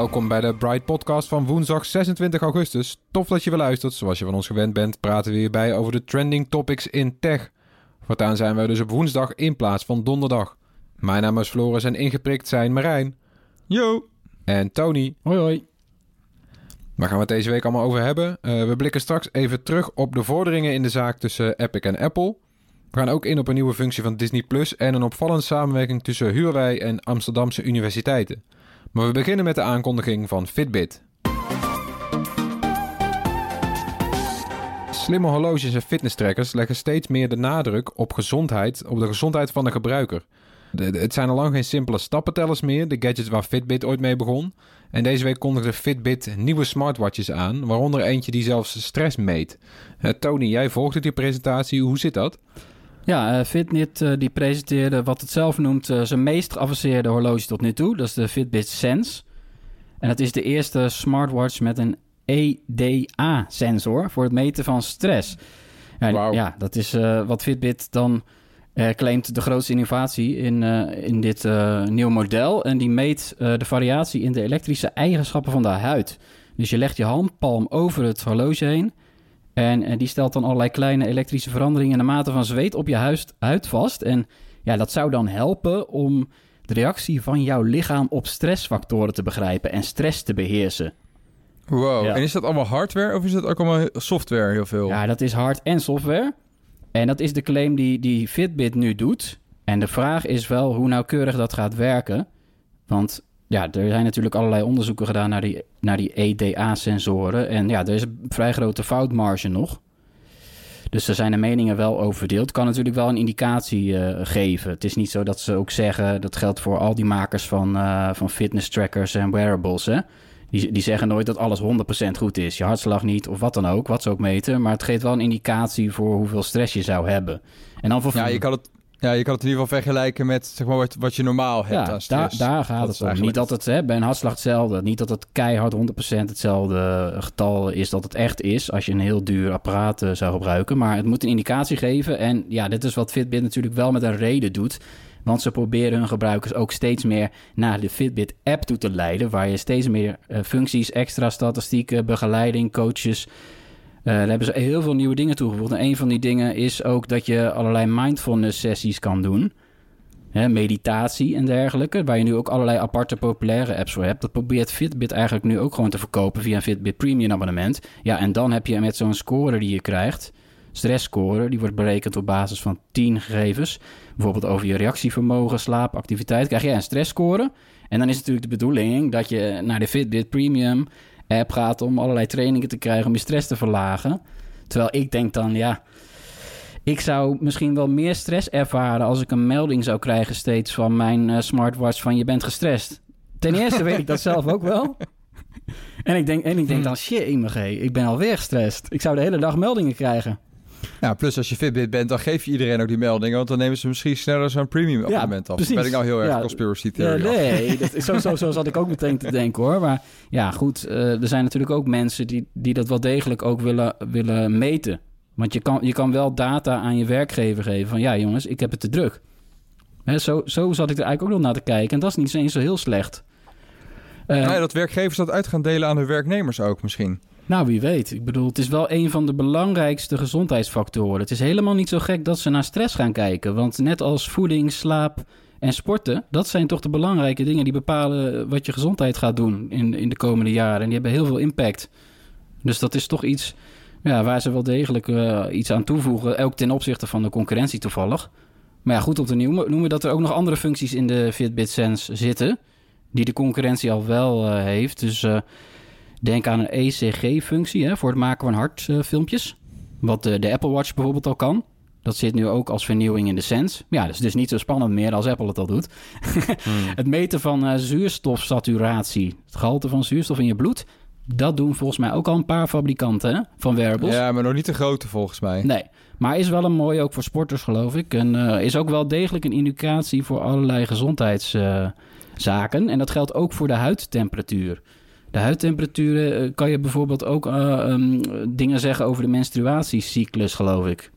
Welkom bij de Bright Podcast van woensdag 26 augustus. Tof dat je weer luistert. Zoals je van ons gewend bent, praten we hierbij over de trending topics in tech. Voortaan zijn we dus op woensdag in plaats van donderdag. Mijn naam is Floris en ingeprikt zijn Marijn. Yo. En Tony. Hoi hoi. Waar gaan we het deze week allemaal over hebben? Uh, we blikken straks even terug op de vorderingen in de zaak tussen Epic en Apple. We gaan ook in op een nieuwe functie van Disney Plus en een opvallende samenwerking tussen Huawei en Amsterdamse universiteiten. Maar we beginnen met de aankondiging van Fitbit. Slimme horloges en fitnesstrackers leggen steeds meer de nadruk op gezondheid, op de gezondheid van de gebruiker. De, het zijn al lang geen simpele stappentellers meer, de gadgets waar Fitbit ooit mee begon. En deze week kondigde Fitbit nieuwe smartwatches aan, waaronder eentje die zelfs stress meet. Uh, Tony, jij volgde die presentatie, hoe zit dat? Ja, uh, Fitbit uh, die presenteerde wat het zelf noemt uh, zijn meest geavanceerde horloge tot nu toe. Dat is de Fitbit Sense. En het is de eerste smartwatch met een EDA-sensor voor het meten van stress. Ja, wow. ja dat is wat Fitbit dan claimt de grootste innovatie in, in dit nieuwe model. En die meet de variatie in de elektrische eigenschappen van de huid. Dus je legt je handpalm over het horloge heen... En, en, die stelt dan allerlei kleine elektrische veranderingen in de mate van zweet op je huid, huid vast. En ja, dat zou dan helpen om de reactie van jouw lichaam op stressfactoren te begrijpen en stress te beheersen. Wow, ja. en is dat allemaal hardware of is dat ook allemaal software heel veel? Ja, dat is hard en software. En dat is de claim die, die Fitbit nu doet. En de vraag is wel hoe nauwkeurig dat gaat werken. Want ja, er zijn natuurlijk allerlei onderzoeken gedaan naar die, naar die EDA-sensoren. En ja, er is een vrij grote foutmarge nog. Dus er zijn de meningen wel over verdeeld. Kan natuurlijk wel een indicatie uh, geven. Het is niet zo dat ze ook zeggen... dat geldt voor al die makers van, uh, van fitness trackers en wearables. Hè? Die, die zeggen nooit dat alles 100% goed is. Je hartslag niet of wat dan ook, wat ze ook meten. Maar het geeft wel een indicatie voor hoeveel stress je zou hebben. En dan voor... Ja, je kan het ja, je kan het in ieder geval vergelijken met zeg maar, wat, wat je normaal hebt ja. Daar, daar gaat het om. Niet dat het hè, bij een hartslag hetzelfde. Niet dat het keihard 100% hetzelfde getal is dat het echt is... als je een heel duur apparaat uh, zou gebruiken. Maar het moet een indicatie geven. En ja, dit is wat Fitbit natuurlijk wel met een reden doet. Want ze proberen hun gebruikers ook steeds meer naar de Fitbit-app toe te leiden... waar je steeds meer uh, functies, extra statistieken, begeleiding, coaches... Uh, daar hebben ze heel veel nieuwe dingen toegevoegd. En een van die dingen is ook dat je allerlei mindfulness sessies kan doen. Hè, meditatie en dergelijke. Waar je nu ook allerlei aparte populaire apps voor hebt. Dat probeert Fitbit eigenlijk nu ook gewoon te verkopen via een Fitbit Premium abonnement. Ja, en dan heb je met zo'n score die je krijgt. Stressscore, die wordt berekend op basis van 10 gegevens. Bijvoorbeeld over je reactievermogen, slaap, activiteit. Krijg je een stressscore. En dan is het natuurlijk de bedoeling dat je naar de Fitbit Premium app gaat om allerlei trainingen te krijgen om je stress te verlagen. Terwijl ik denk dan, ja, ik zou misschien wel meer stress ervaren als ik een melding zou krijgen steeds van mijn uh, smartwatch van je bent gestrest. Ten eerste weet ik dat zelf ook wel. En ik denk, en ik denk dan, shit, ik ben alweer gestrest. Ik zou de hele dag meldingen krijgen. Ja, plus als je Fitbit bent, dan geef je iedereen ook die meldingen. Want dan nemen ze misschien sneller zo'n premium abonnement ja, af. Precies. Ben ik nou heel erg ja, conspiracy theory. Ja, nee, dat, zo, zo, zo zat ik ook meteen te denken hoor. Maar ja, goed, uh, er zijn natuurlijk ook mensen die, die dat wel degelijk ook willen, willen meten. Want je kan, je kan wel data aan je werkgever geven van ja jongens, ik heb het te druk. Hè, zo, zo zat ik er eigenlijk ook nog naar te kijken. En dat is niet eens zo heel slecht. Uh, nee, dat werkgevers dat uit gaan delen aan hun werknemers ook misschien. Nou, wie weet. Ik bedoel, het is wel een van de belangrijkste gezondheidsfactoren. Het is helemaal niet zo gek dat ze naar stress gaan kijken. Want net als voeding, slaap en sporten, dat zijn toch de belangrijke dingen die bepalen wat je gezondheid gaat doen in, in de komende jaren. En die hebben heel veel impact. Dus dat is toch iets ja, waar ze wel degelijk uh, iets aan toevoegen. Ook ten opzichte van de concurrentie toevallig. Maar ja, goed om te noemen, noemen dat er ook nog andere functies in de Fitbit Sense zitten. Die de concurrentie al wel uh, heeft. Dus uh, denk aan een ECG-functie voor het maken van hartfilmpjes. wat de Apple Watch bijvoorbeeld al kan. Dat zit nu ook als vernieuwing in de Sense. Ja, dus het is niet zo spannend meer als Apple het al doet. Hmm. Het meten van zuurstofsaturatie. Het gehalte van zuurstof in je bloed dat doen volgens mij ook al een paar fabrikanten hè, van wearables. Ja, maar nog niet de grote volgens mij. Nee, maar is wel een mooie ook voor sporters geloof ik. En uh, is ook wel degelijk een indicatie voor allerlei gezondheidszaken. Uh, en dat geldt ook voor de huidtemperatuur. De huidtemperatuur uh, kan je bijvoorbeeld ook um, dingen zeggen over de menstruatiecyclus geloof ik.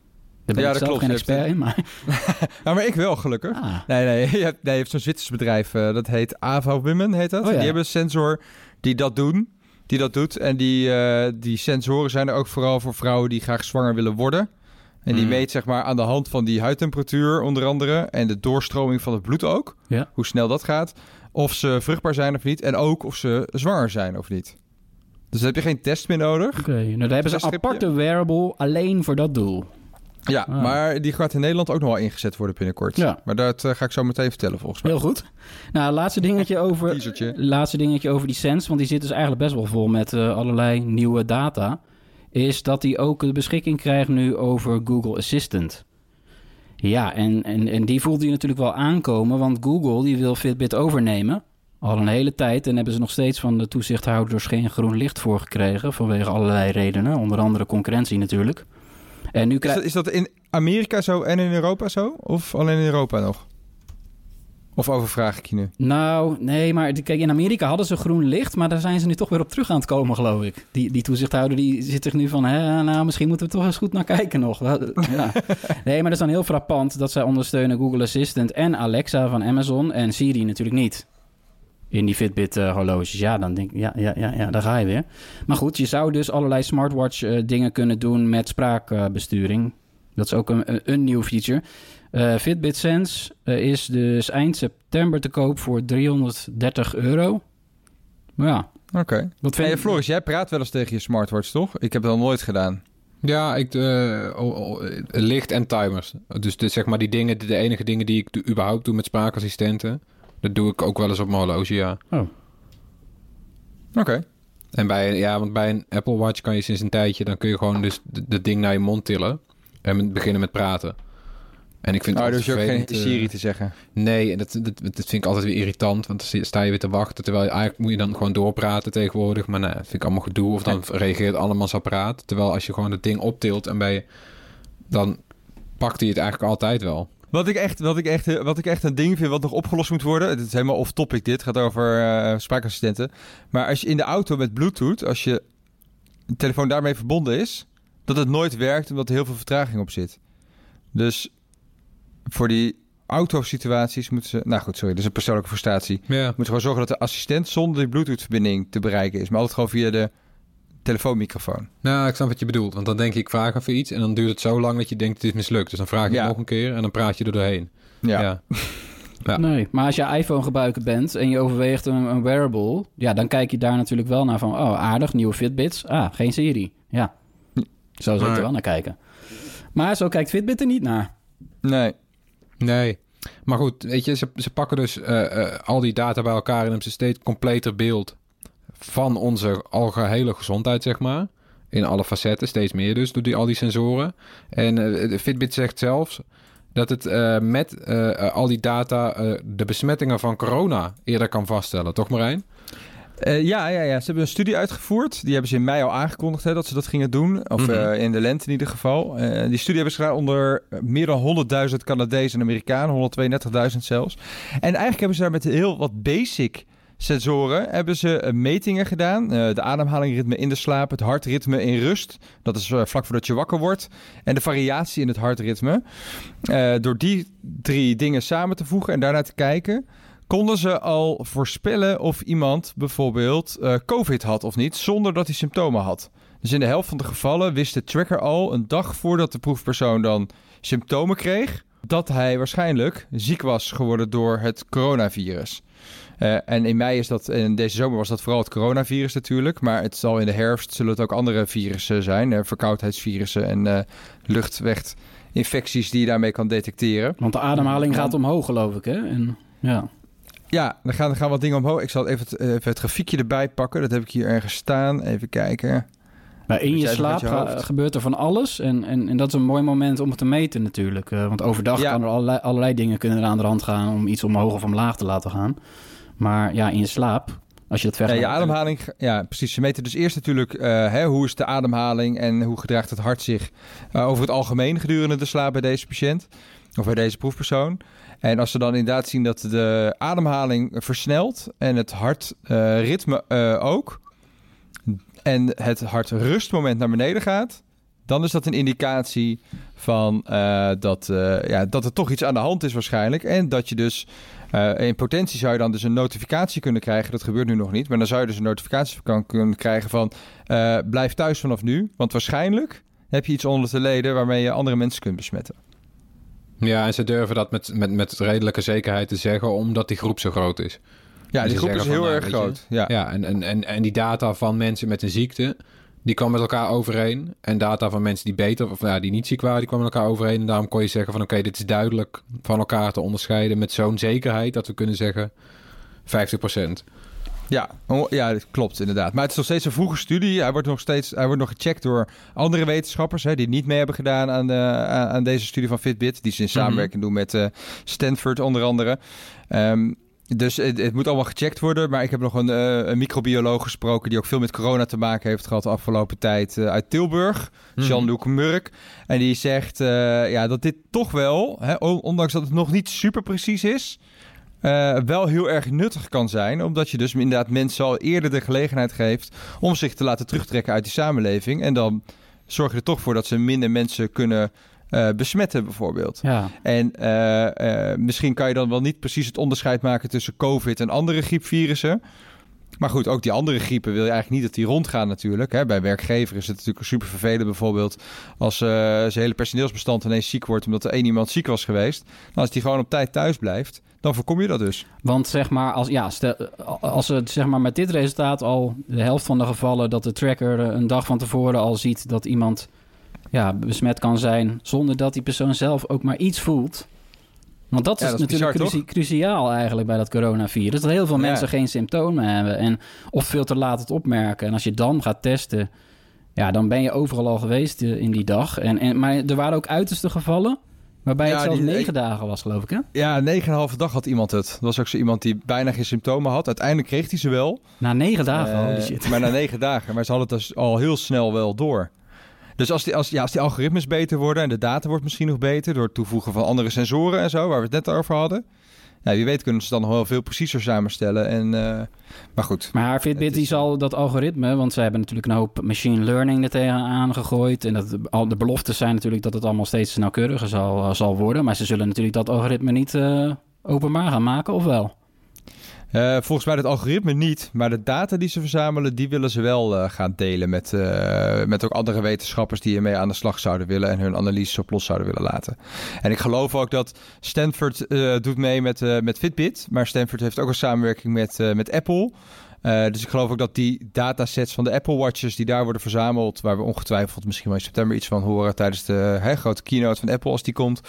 Daar ben ja, ik zelf klopt. geen expert in, maar... nou, maar ik wel, gelukkig. Ah. Nee, nee, je hebt, nee, je hebt zo'n Zwitsers bedrijf, dat heet Ava Women, heet dat. Oh, ja. Die hebben een sensor die dat doen die dat doet. En die, uh, die sensoren zijn er ook vooral voor vrouwen die graag zwanger willen worden. En die mm. meet zeg maar aan de hand van die huidtemperatuur onder andere en de doorstroming van het bloed ook. Ja. Hoe snel dat gaat. Of ze vruchtbaar zijn of niet. En ook of ze zwanger zijn of niet. Dus heb je geen test meer nodig. Oké, nou daar hebben ze een aparte wearable alleen voor dat doel. Ja, ah. maar die gaat in Nederland ook nog wel ingezet worden binnenkort. Ja. Maar dat uh, ga ik zo meteen vertellen volgens mij. Heel goed. Nou, laatste dingetje over, laatste dingetje over die Sense, want die zit dus eigenlijk best wel vol met uh, allerlei nieuwe data. Is dat hij ook de beschikking krijgt nu over Google Assistant. Ja, en, en, en die voelt hij natuurlijk wel aankomen, want Google die wil Fitbit overnemen. Al een hele tijd en hebben ze nog steeds van de toezichthouders geen groen licht voor gekregen. Vanwege allerlei redenen, onder andere concurrentie natuurlijk. En nu krijg... is, dat, is dat in Amerika zo en in Europa zo? Of alleen in Europa nog? Of overvraag ik je nu? Nou, nee, maar kijk, in Amerika hadden ze groen licht, maar daar zijn ze nu toch weer op terug aan het komen, geloof ik. Die, die toezichthouder die zit er nu van, hè, nou, misschien moeten we toch eens goed naar kijken nog. Ja. nee, maar dat is dan heel frappant dat zij ondersteunen Google Assistant en Alexa van Amazon en Siri natuurlijk niet in die Fitbit uh, horloges. Ja, dan denk ik, ja, ja, ja, ja, daar ga je weer. Maar goed, je zou dus allerlei smartwatch uh, dingen kunnen doen met spraakbesturing. dat is ook een, een, nieuw feature. Uh, Fitbit Sense is dus eind september te koop voor 330 euro. Ja. Oké. Okay. Wat vind je, Floris, jij praat wel eens tegen je smartwatch, toch? Ik heb het al nooit gedaan. Ja, ik, licht en timers. Dus de, zeg maar die dingen, de enige dingen die ik überhaupt doe met spraakassistenten. Dat doe ik ook wel eens op mijn horloge, ja. Oh. Oké. En bij, ja, want bij een Apple Watch kan je sinds een tijdje... dan kun je gewoon dus het ding naar je mond tillen... en beginnen met praten. En ik vind oh, dus je ook geen Siri te zeggen? Nee, en dat, dat, dat vind ik altijd weer irritant. Want dan sta je weer te wachten. Terwijl eigenlijk moet je dan gewoon doorpraten tegenwoordig. Maar nee, dat vind ik allemaal gedoe. Of dan reageert allemaal apparaat. Terwijl als je gewoon het ding optilt en bij dan pakt hij het eigenlijk altijd wel. Wat ik, echt, wat, ik echt, wat ik echt een ding vind wat nog opgelost moet worden. Het is helemaal off-topic dit. Het gaat over uh, spraakassistenten. Maar als je in de auto met Bluetooth, als je telefoon daarmee verbonden is, dat het nooit werkt omdat er heel veel vertraging op zit. Dus voor die autosituaties moeten ze... Nou goed, sorry, dat is een persoonlijke frustratie. Ja. Moeten gewoon zorgen dat de assistent zonder die Bluetooth-verbinding te bereiken is. Maar altijd gewoon via de telefoonmicrofoon. Nou, ik snap wat je bedoelt. Want dan denk ik, ik vraag even iets en dan duurt het zo lang dat je denkt het is mislukt. Dus dan vraag je nog een keer en dan praat je er doorheen. Ja. ja. ja. Nee, maar als je iPhone gebruiker bent en je overweegt een, een, wearable, ja, dan kijk je daar natuurlijk wel naar van, oh, aardig, nieuwe Fitbits. Ah, geen Siri. Ja, zo zou ik er wel naar kijken. Maar zo kijkt Fitbit er niet naar. Nee. Nee. Maar goed, weet je, ze, ze pakken dus uh, uh, al die data bij elkaar en hebben ze steeds completer beeld van onze algehele gezondheid, zeg maar. In alle facetten, steeds meer dus, door die, al die sensoren. En uh, Fitbit zegt zelfs dat het met al die data de besmettingen van corona eerder kan vaststellen. Toch Marijn? Uh, ja, ja, ja, ze hebben een studie uitgevoerd. Die hebben ze in mei al aangekondigd hè, dat ze dat gingen doen. Of mm in de lente in ieder geval. Uh, die studie hebben ze gedaan onder meer dan 100.000 Canadezen en Amerikanen. 132.000 zelfs. En eigenlijk hebben ze daar met heel wat basic sensoren hebben ze eh, metingen gedaan. De ademhalingritme in de slaap, het hartritme in rust. Dat is vlak voordat je wakker wordt. En de variatie in het hartritme. Door die drie dingen samen te voegen en daarna te kijken... konden ze al voorspellen of iemand bijvoorbeeld COVID had of niet... zonder dat hij symptomen had. Dus in de helft van de gevallen wist de tracker al een dag voordat de proefpersoon dan symptomen kreeg, dat hij waarschijnlijk ziek was geworden door het coronavirus. Uh, en in mei is dat, en deze zomer was dat vooral het coronavirus natuurlijk. Maar het zal in de herfst zullen het ook andere virussen zijn. Uh, verkoudheidsvirussen en uh, luchtweginfecties die je daarmee kan detecteren. Want de ademhaling gaat omhoog, geloof ik, hè? En, ja. Ja, er gaan, er gaan wat dingen omhoog. Ik zal even het, even het grafiekje erbij pakken. Dat heb ik hier ergens staan. Even kijken. Maar in je slaap je gebeurt er van alles. En, en, en dat is een mooi moment om het te meten natuurlijk. Uh, want overdag ja. kan er allerlei, allerlei dingen kunnen er aan de hand gaan... om iets omhoog of omlaag te laten gaan. Maar ja, in je slaap, als je dat vergelijkt... Ja, je ademhaling, ja, precies. Ze meten dus eerst natuurlijk uh, hè, hoe is de ademhaling... en hoe gedraagt het hart zich uh, over het algemeen gedurende de slaap bij deze patiënt... of bij deze proefpersoon. En als ze dan inderdaad zien dat de ademhaling versnelt... en het hartritme ook en het hartrustmoment naar beneden gaat, dan is dat een indicatie van uh, dat, uh, ja, dat er toch iets aan de hand is waarschijnlijk. En dat je dus in potentie zou je dan dus een notificatie kunnen krijgen. Dat gebeurt nu nog niet. Maar dan zou je dus een notificatie kunnen krijgen van blijf thuis vanaf nu. Want waarschijnlijk heb je iets onder te leden waarmee je andere mensen kunt besmetten. Ja, en ze durven dat met, met, met redelijke zekerheid te zeggen, omdat die groep zo groot is. Ja, die groep is heel nou, erg groot. Ja, ja en, en, en, en die data van mensen met een ziekte, die kwam met elkaar overeen. En data van mensen die beter, of ja, die niet ziek waren, die kwamen met elkaar overeen. En daarom kon je zeggen van oké, dit is duidelijk van elkaar te onderscheiden met zo'n zekerheid dat we kunnen zeggen 50%. Ja, ja, dat klopt inderdaad. Maar het is nog steeds een vroege studie. Hij wordt nog steeds hij wordt nog gecheckt door andere wetenschappers hè, die niet mee hebben gedaan aan, de, aan deze studie van Fitbit. Die ze in mhm. samenwerking doen met uh, Stanford onder andere. Um, dus het, het, moet allemaal gecheckt worden. Maar ik heb nog een, uh, een, microbioloog gesproken die ook veel met corona te maken heeft gehad de afgelopen tijd uh, uit Tilburg. Mm. Jean-Luc Murk. En die zegt ja, dat dit toch wel, hè, ondanks dat het nog niet super precies is, wel heel erg nuttig kan zijn. Omdat je dus inderdaad mensen al eerder de gelegenheid geeft om zich te laten terugtrekken uit die samenleving. En dan zorg je er toch voor dat ze minder mensen kunnen uh, besmetten bijvoorbeeld. Ja. En uh, uh, misschien kan je dan wel niet precies het onderscheid maken tussen COVID en andere griepvirussen. Maar goed, ook die andere griepen wil je eigenlijk niet dat die rondgaan natuurlijk. Hè. Bij werkgever is het natuurlijk super vervelend bijvoorbeeld... als zijn hele personeelsbestand ineens ziek wordt... omdat er één iemand ziek was geweest. Nou, als die gewoon op tijd thuis blijft, dan voorkom je dat dus. Want zeg maar, als, ja, als het zeg maar met dit resultaat al de helft van de gevallen... dat de tracker een dag van tevoren al ziet dat iemand ja, besmet kan zijn zonder dat die persoon zelf ook maar iets voelt. Want dat is natuurlijk cruciaal eigenlijk bij dat coronavirus. Dat heel veel mensen geen symptomen hebben en of veel te laat het opmerken. En als je dan gaat testen, ja, dan ben je overal al geweest eh, in die dag. En, en, maar er waren ook uiterste gevallen. Waarbij het zelfs negen dagen was, geloof ik, hè? Ja, negen en een halve dag had iemand het. Dat was ook zo iemand die bijna geen symptomen had. Uiteindelijk kreeg hij ze wel. Na negen dagen, uh, holy shit. Maar na negen dagen. Maar ze hadden het dus al heel snel wel door. Dus als die, als, ja, als die algoritmes beter worden en de data wordt misschien nog beter door het toevoegen van andere sensoren en zo, waar we het net over hadden. Ja, wie weet kunnen ze dan nog wel veel preciezer samenstellen. En, uh, maar goed. Maar Fitbit die zal dat algoritme, want ze hebben natuurlijk een hoop machine learning er tegenaan gegooid. En dat, al de beloftes zijn natuurlijk dat het allemaal steeds nauwkeuriger zal, uh, zal worden. Maar ze zullen natuurlijk dat algoritme niet uh, openbaar gaan maken, of wel? Uh, volgens mij het algoritme niet, maar de data die ze verzamelen, die willen ze wel uh, gaan delen met, uh, met ook andere wetenschappers die ermee aan de slag zouden willen en hun analyses op los zouden willen laten. En ik geloof ook dat Stanford doet mee met, met Fitbit, maar Stanford heeft ook een samenwerking met, met Apple. dus ik geloof ook dat die datasets van de Apple Watches die daar worden verzameld, waar we ongetwijfeld misschien wel in september iets van horen tijdens de grote keynote van Apple als die komt,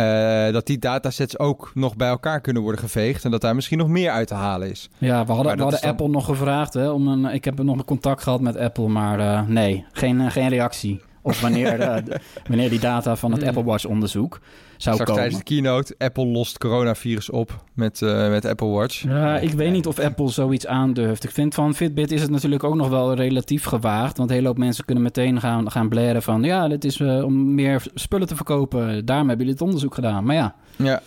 uh, dat die datasets ook nog bij elkaar kunnen worden geveegd. En dat daar misschien nog meer uit te halen is. Ja, we hadden, we hadden Apple nog gevraagd. Hè, om een, ik heb nog een contact gehad met Apple, maar uh, nee, geen, uh, geen reactie. Of wanneer, uh, wanneer die data van het hmm. Apple Watch onderzoek zou Straks komen. tijdens de keynote, Apple lost coronavirus op met, uh, met Apple Watch. Ja, ik weet niet of Apple zoiets aandurft. Ik vind van Fitbit is het natuurlijk ook nog wel relatief gewaagd. Want een hele hoop mensen kunnen meteen gaan, gaan blaren van... ja, dit is uh, om meer spullen te verkopen. Daarom hebben jullie het onderzoek gedaan. Maar ja... Ja.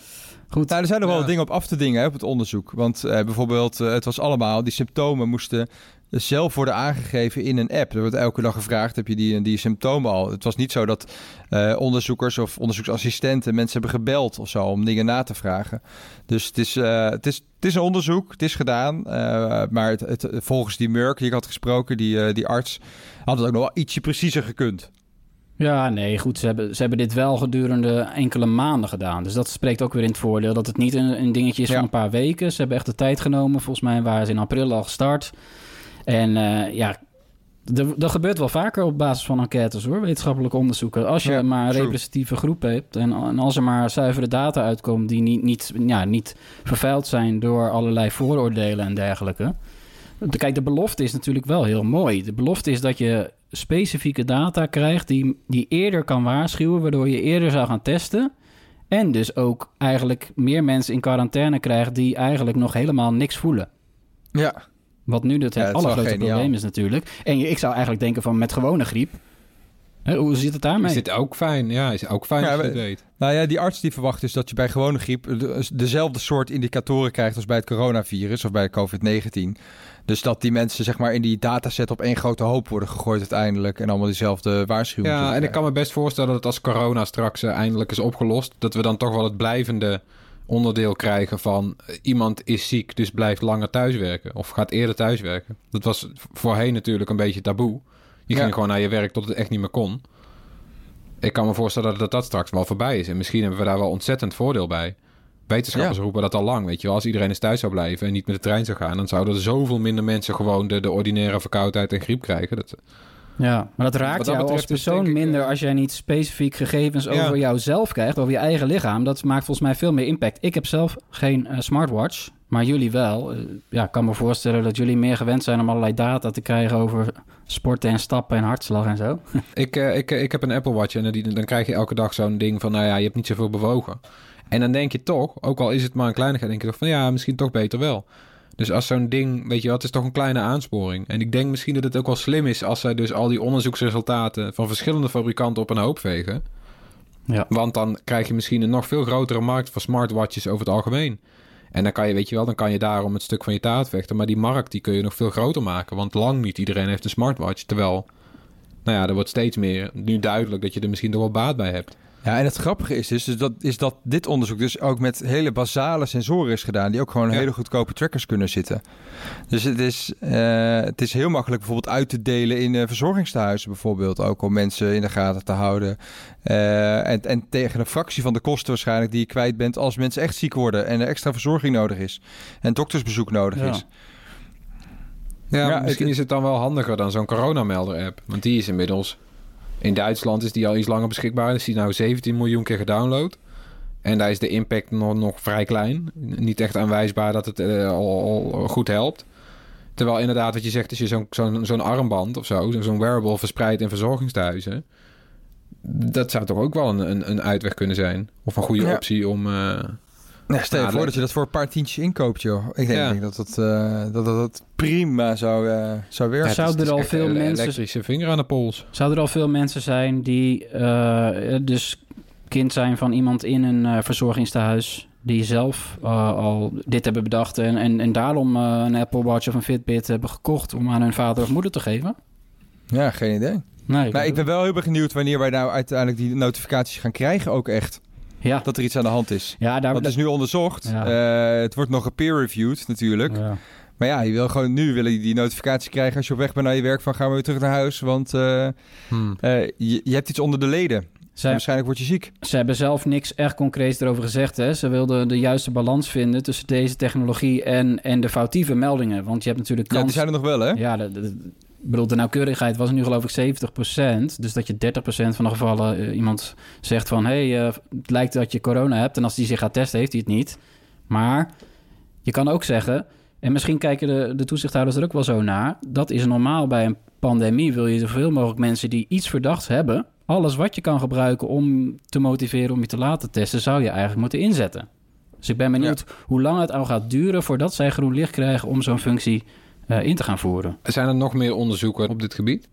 Goed. Nou, er zijn nog wel Ja. dingen op af te dingen hè, op het onderzoek. Want eh, bijvoorbeeld, eh, het was allemaal, die symptomen moesten zelf worden aangegeven in een app. Er wordt elke dag gevraagd, heb je die, die symptomen al? Het was niet zo dat eh, onderzoekers of onderzoeksassistenten mensen hebben gebeld of zo om dingen na te vragen. Dus het is, het is, het is een onderzoek, het is gedaan. maar het, het, volgens die Merck die ik had gesproken, die, die arts, had het ook nog wel ietsje preciezer gekund. Ja, nee, goed. Ze hebben, ze hebben dit wel gedurende enkele maanden gedaan. Dus dat spreekt ook weer in het voordeel dat het niet een, een dingetje is Ja. van een paar weken. Ze hebben echt de tijd genomen. Volgens mij waren ze in april al gestart. En eh, ja, dat gebeurt wel vaker op basis van enquêtes hoor, wetenschappelijke onderzoeken. Als je Ja, maar een true. representatieve groep hebt en, en als er maar zuivere data uitkomt die niet, niet, ja, niet vervuild zijn door allerlei vooroordelen en dergelijke. Kijk, de belofte is natuurlijk wel heel mooi. De belofte is dat je specifieke data krijgt die, die eerder kan waarschuwen, waardoor je eerder zou gaan testen. En dus ook eigenlijk meer mensen in quarantaine krijgt die eigenlijk nog helemaal niks voelen. Ja, Wat nu het Ja, wel allergrootste probleem is natuurlijk. En ik zou eigenlijk denken van met gewone griep. Hè, hoe zit het daarmee? Is dit ook fijn? Ja, is ook fijn Ja, als je we- het weet. Nou ja, die arts die verwacht dus dat je bij gewone griep de- dezelfde soort indicatoren krijgt als bij het coronavirus of bij COVID-19. Dus dat die mensen zeg maar in die dataset op één grote hoop worden gegooid uiteindelijk en allemaal diezelfde waarschuwingen. Ja, en ik kan me best voorstellen dat als corona straks eh, eindelijk is opgelost, dat we dan toch wel het blijvende onderdeel krijgen van eh, iemand is ziek, dus blijft langer thuiswerken of gaat eerder thuiswerken. Dat was voorheen natuurlijk een beetje taboe. Je Ja. ging gewoon naar je werk tot het echt niet meer kon. Ik kan me voorstellen dat dat straks wel voorbij is. En misschien hebben we daar wel ontzettend voordeel bij. Wetenschappers Ja. roepen dat al lang, weet je wel. Als iedereen eens thuis zou blijven en niet met de trein zou gaan... dan zouden er zoveel minder mensen gewoon de, de ordinaire verkoudheid en griep krijgen. Dat, Ja, maar dat raakt Wat dat jou als betreft persoon ik, minder eh, als jij niet specifiek gegevens Ja. over jouzelf krijgt, over je eigen lichaam. Dat maakt volgens mij veel meer impact. Ik heb zelf geen eh, smartwatch, maar jullie wel. Eh, ja, ik kan me voorstellen dat jullie meer gewend zijn om allerlei data te krijgen over sporten en stappen en hartslag en zo. Ik, ik, ik heb een Apple Watch en die, dan krijg je elke dag zo'n ding van... nou ja, je hebt niet zoveel bewogen. En dan denk je toch, ook al is het maar een kleinigheid... denk je toch van ja, misschien toch beter wel. Dus als zo'n ding, weet je wat, is toch een kleine aansporing. En ik denk misschien dat het ook wel slim is... als zij dus al die onderzoeksresultaten van verschillende fabrikanten op een hoop vegen. Ja. Want dan krijg je misschien een nog veel grotere markt voor smartwatches over het algemeen. En dan kan je, weet je wel, dan kan je daarom het stuk van je taart vechten. Maar die markt die kun je nog veel groter maken. Want lang niet iedereen heeft een smartwatch. Terwijl, nou ja, er wordt steeds meer nu duidelijk dat je er misschien toch wel baat bij hebt. Ja, en het grappige is dus, dus dat, is dat dit onderzoek dus ook met hele basale sensoren is gedaan, die ook gewoon Ja. hele goedkope trackers kunnen zitten. Dus het is, eh, het is heel makkelijk bijvoorbeeld uit te delen in eh, verzorgingstehuizen bijvoorbeeld, ook om mensen in de gaten te houden. Eh, en, en tegen een fractie van de kosten waarschijnlijk die je kwijt bent als mensen echt ziek worden en er extra verzorging nodig is en doktersbezoek nodig Ja. is. Ja, Ja, misschien het- is het dan wel handiger dan zo'n coronamelder-app. Want die is inmiddels... In Duitsland is die al iets langer beschikbaar. Is die nou 17 miljoen keer gedownload. En daar is de impact nog, nog vrij klein. Niet echt aanwijsbaar dat het eh, al, al goed helpt. Terwijl inderdaad wat je zegt, als je zo'n zo'n zo'n armband of zo... zo'n wearable verspreidt in verzorgingstehuizen... dat zou toch ook wel een, een, een uitweg kunnen zijn. Of een goede Ja. optie om... eh, Ja, stel je Ja, voor dat- je dat voor een paar tientjes inkoopt, joh. Ik denk, Ja. ik denk dat, dat, eh, dat, dat dat prima zou, eh, zou werken. ja, Zou het is- er al veel mensen- elektrische vinger aan de pols. Zouden er al veel mensen zijn die eh, dus kind zijn van iemand in een eh, verzorgingstehuis... die zelf al dit hebben bedacht en, en, en daarom een Apple Watch of een Fitbit hebben gekocht... om aan hun vader of moeder te geven? Ja, geen idee. Nee, Nou, ik ben wel heel benieuwd wanneer wij nou uiteindelijk die notificaties gaan krijgen ook echt. Ja, Dat er iets aan de hand is. ja daar... Dat is nu onderzocht. Ja. Eh, het wordt nog gepeer-reviewed natuurlijk. Ja. Maar ja, je wil gewoon nu willen die, die notificatie krijgen als je op weg bent naar je werk van gaan we weer terug naar huis. Want eh, Hmm. eh, je, je hebt iets onder de leden. Zij, waarschijnlijk word je ziek. Ze hebben zelf niks echt concreets erover gezegd. Hè? Ze wilden de juiste balans vinden tussen deze technologie en, en de foutieve meldingen. Want je hebt natuurlijk Ja, die zijn er nog wel hè? Ja, de, bedoel, de nauwkeurigheid was nu geloof ik 70%. Dus dat je 30% van de gevallen eh, iemand zegt van... hé, hey, eh, het lijkt dat je corona hebt. En als die zich gaat testen, heeft hij het niet. Maar je kan ook zeggen... en misschien kijken de, de toezichthouders er ook wel zo naar... dat is normaal bij een pandemie. Wil je zoveel mogelijk mensen die iets verdachts hebben... alles wat je kan gebruiken om te motiveren om je te laten testen... zou je eigenlijk moeten inzetten. Dus ik ben benieuwd hoe lang het al gaat duren... voordat zij groen licht krijgen om zo'n functie in te gaan voeren. Zijn er nog meer onderzoeken op dit gebied?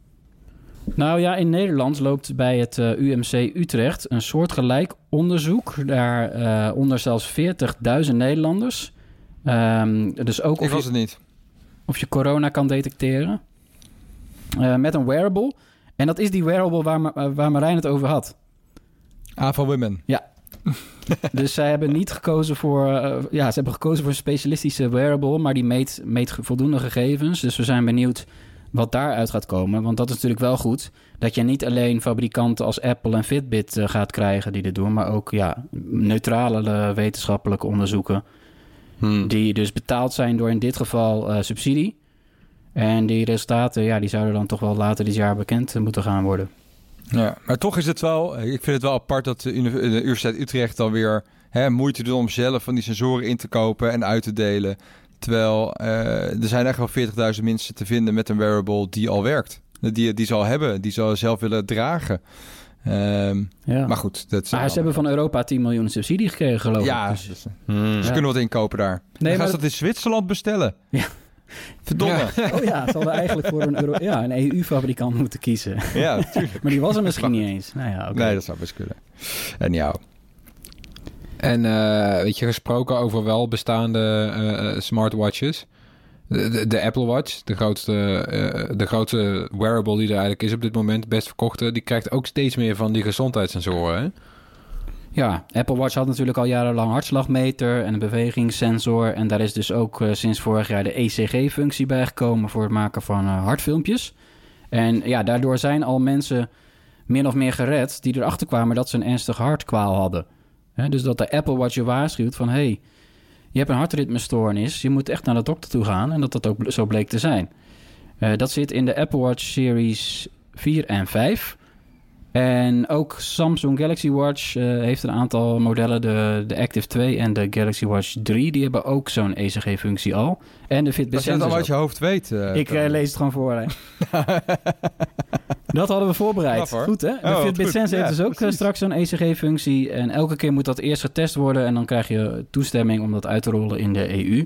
Nou ja, in Nederland loopt bij het eh, UMC Utrecht een soortgelijk onderzoek. Daar eh, onder zelfs 40.000 Nederlanders. Ehm, dus ook Ik of was je, het niet. of je corona kan detecteren. Eh, met een wearable. En dat is die wearable waar, eh, waar Marijn het over had. Ava Women. Dus zij hebben niet gekozen voor... eh, ja, ze hebben gekozen voor een specialistische wearable... maar die meet, meet voldoende gegevens. Dus we zijn benieuwd wat daaruit gaat komen. Want dat is natuurlijk wel goed... dat je niet alleen fabrikanten als Apple en Fitbit eh, gaat krijgen die dit doen... maar ook ja, neutrale eh, wetenschappelijke onderzoeken... Hmm. die dus betaald zijn door in dit geval subsidie. En die resultaten ja, die zouden dan toch wel later dit jaar bekend moeten gaan worden. Ja, maar toch is het wel, ik vind het wel apart dat de, uni- de Universiteit Utrecht dan weer hè, moeite doet om zelf van die sensoren in te kopen en uit te delen. Terwijl eh, er zijn echt wel 40.000 mensen te vinden met een wearable die al werkt. Die, die ze al hebben, die ze al zelf willen dragen. Ehm, Ja. Maar goed, dat Maar ze hebben van Europa 10 miljoen subsidie gekregen, geloof Ja, ik. Dus- dus, Hmm. ze Ja. kunnen wat inkopen daar. Nee, Nee, gaan maar ze dat in Zwitserland bestellen? Ja. Verdomme. Oh ja, ze hadden eigenlijk voor een, Euro- ja, een EU-fabrikant moeten kiezen. Ja, natuurlijk. Maar die was er misschien niet eens. Nou ja, oké. Nee, dat zou best kunnen. En jou. En eh, weet je, gesproken over wel bestaande eh, eh, smartwatches. De, de, de Apple Watch, de grootste, eh, de grootste wearable die er eigenlijk is op dit moment, best verkochte, die krijgt ook steeds meer van die gezondheidssensoren. Hè? Ja, Apple Watch had natuurlijk al jarenlang hartslagmeter en een bewegingssensor. En daar is dus ook eh, sinds vorig jaar de ECG-functie bijgekomen voor het maken van eh, hartfilmpjes. En ja, daardoor zijn al mensen min of meer gered die erachter kwamen dat ze een ernstige hartkwaal hadden. Dus dat de Apple Watch je waarschuwt van... hey, je hebt een hartritmestoornis, je moet echt naar de dokter toe gaan. En dat dat ook zo bleek te zijn. Eh, dat zit in de Apple Watch Series 4 en 5... En ook Samsung Galaxy Watch eh, heeft een aantal modellen, de, de Active 2 en de Galaxy Watch 3. Die hebben ook zo'n ECG-functie al. En de Fitbit je dat Sensor. al uit je hoofd weet. eh, Ik eh, lees het gewoon voor. Hè. dat hadden we voorbereid. Goed hè? De Oh, Fitbit Ja, heeft dus ook precies. straks zo'n ECG-functie. En elke keer moet dat eerst getest worden. En dan krijg je toestemming om dat uit te rollen in de EU.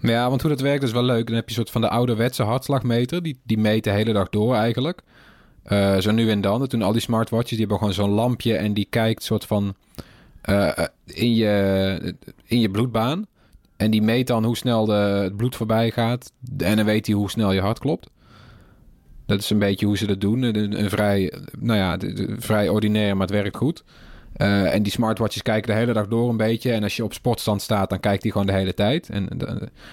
Maar ja, want hoe dat werkt is wel leuk. Dan heb je een soort van de ouderwetse hartslagmeter. Die, die meet de hele dag door eigenlijk. Eh, zo nu en dan. Dat doen al die smartwatches. Die hebben gewoon zo'n lampje en die kijkt soort van eh, eh, in, je, in je bloedbaan. En die meet dan hoe snel de, het bloed voorbij gaat. En dan weet hij hoe snel je hart klopt. Dat is een beetje hoe ze dat doen. Een, vrij, nou ja, vrij ordinair, maar het werkt goed. En die smartwatches kijken de hele dag door een beetje. En als je op sportstand staat, dan kijkt hij gewoon de hele tijd. En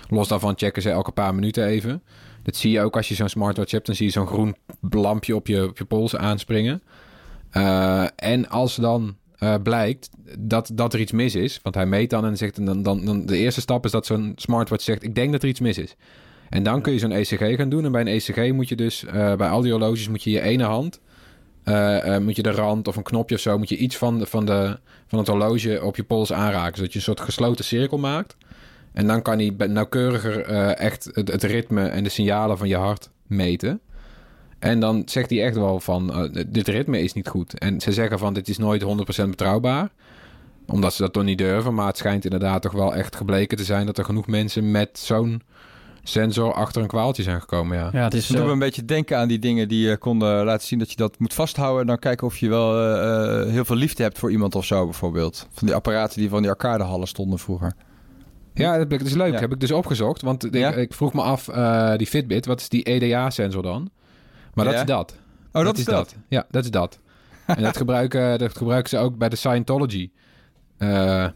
los daarvan checken ze elke paar minuten even. Dat zie je ook als je zo'n smartwatch hebt. Dan zie je zo'n groen lampje op je, op je pols aanspringen. Eh, en als dan eh, blijkt dat, dat er iets mis is. Want hij meet dan en zegt dan, dan, dan de eerste stap is dat zo'n smartwatch zegt: Ik denk dat er iets mis is. En dan kun je zo'n ECG gaan doen. En bij een ECG moet je dus, eh, bij al die horloges, moet je je ene hand, moet je de rand of een knopje of zo, moet je iets van, de, van, de, van het horloge op je pols aanraken. Zodat je een soort gesloten cirkel maakt. En dan kan hij nauwkeuriger eh, echt het, het ritme en de signalen van je hart meten. En dan zegt hij echt wel van, eh, dit ritme is niet goed. En ze zeggen van, dit is nooit 100% betrouwbaar. Omdat ze dat toch niet durven. Maar het schijnt inderdaad toch wel echt gebleken te zijn... dat er genoeg mensen met zo'n sensor achter een kwaaltje zijn gekomen. Ja. Ja, het is... Dat doen eh, we een beetje denken aan die dingen die je konden laten zien dat je dat moet vasthouden. En dan kijken of je wel eh, eh, heel veel liefde hebt voor iemand of zo, bijvoorbeeld. Van die apparaten die van die arcadehallen stonden vroeger. Ja, dat is leuk. Ja. Heb ik dus opgezocht. Want ik, Ja? ik vroeg me af, eh, die Fitbit, wat is die EDA-sensor dan? Maar dat Ja? is dat. Oh, dat, is dat. Ja, dat is dat. en dat gebruiken, dat gebruiken ze ook bij de Scientology. Eh,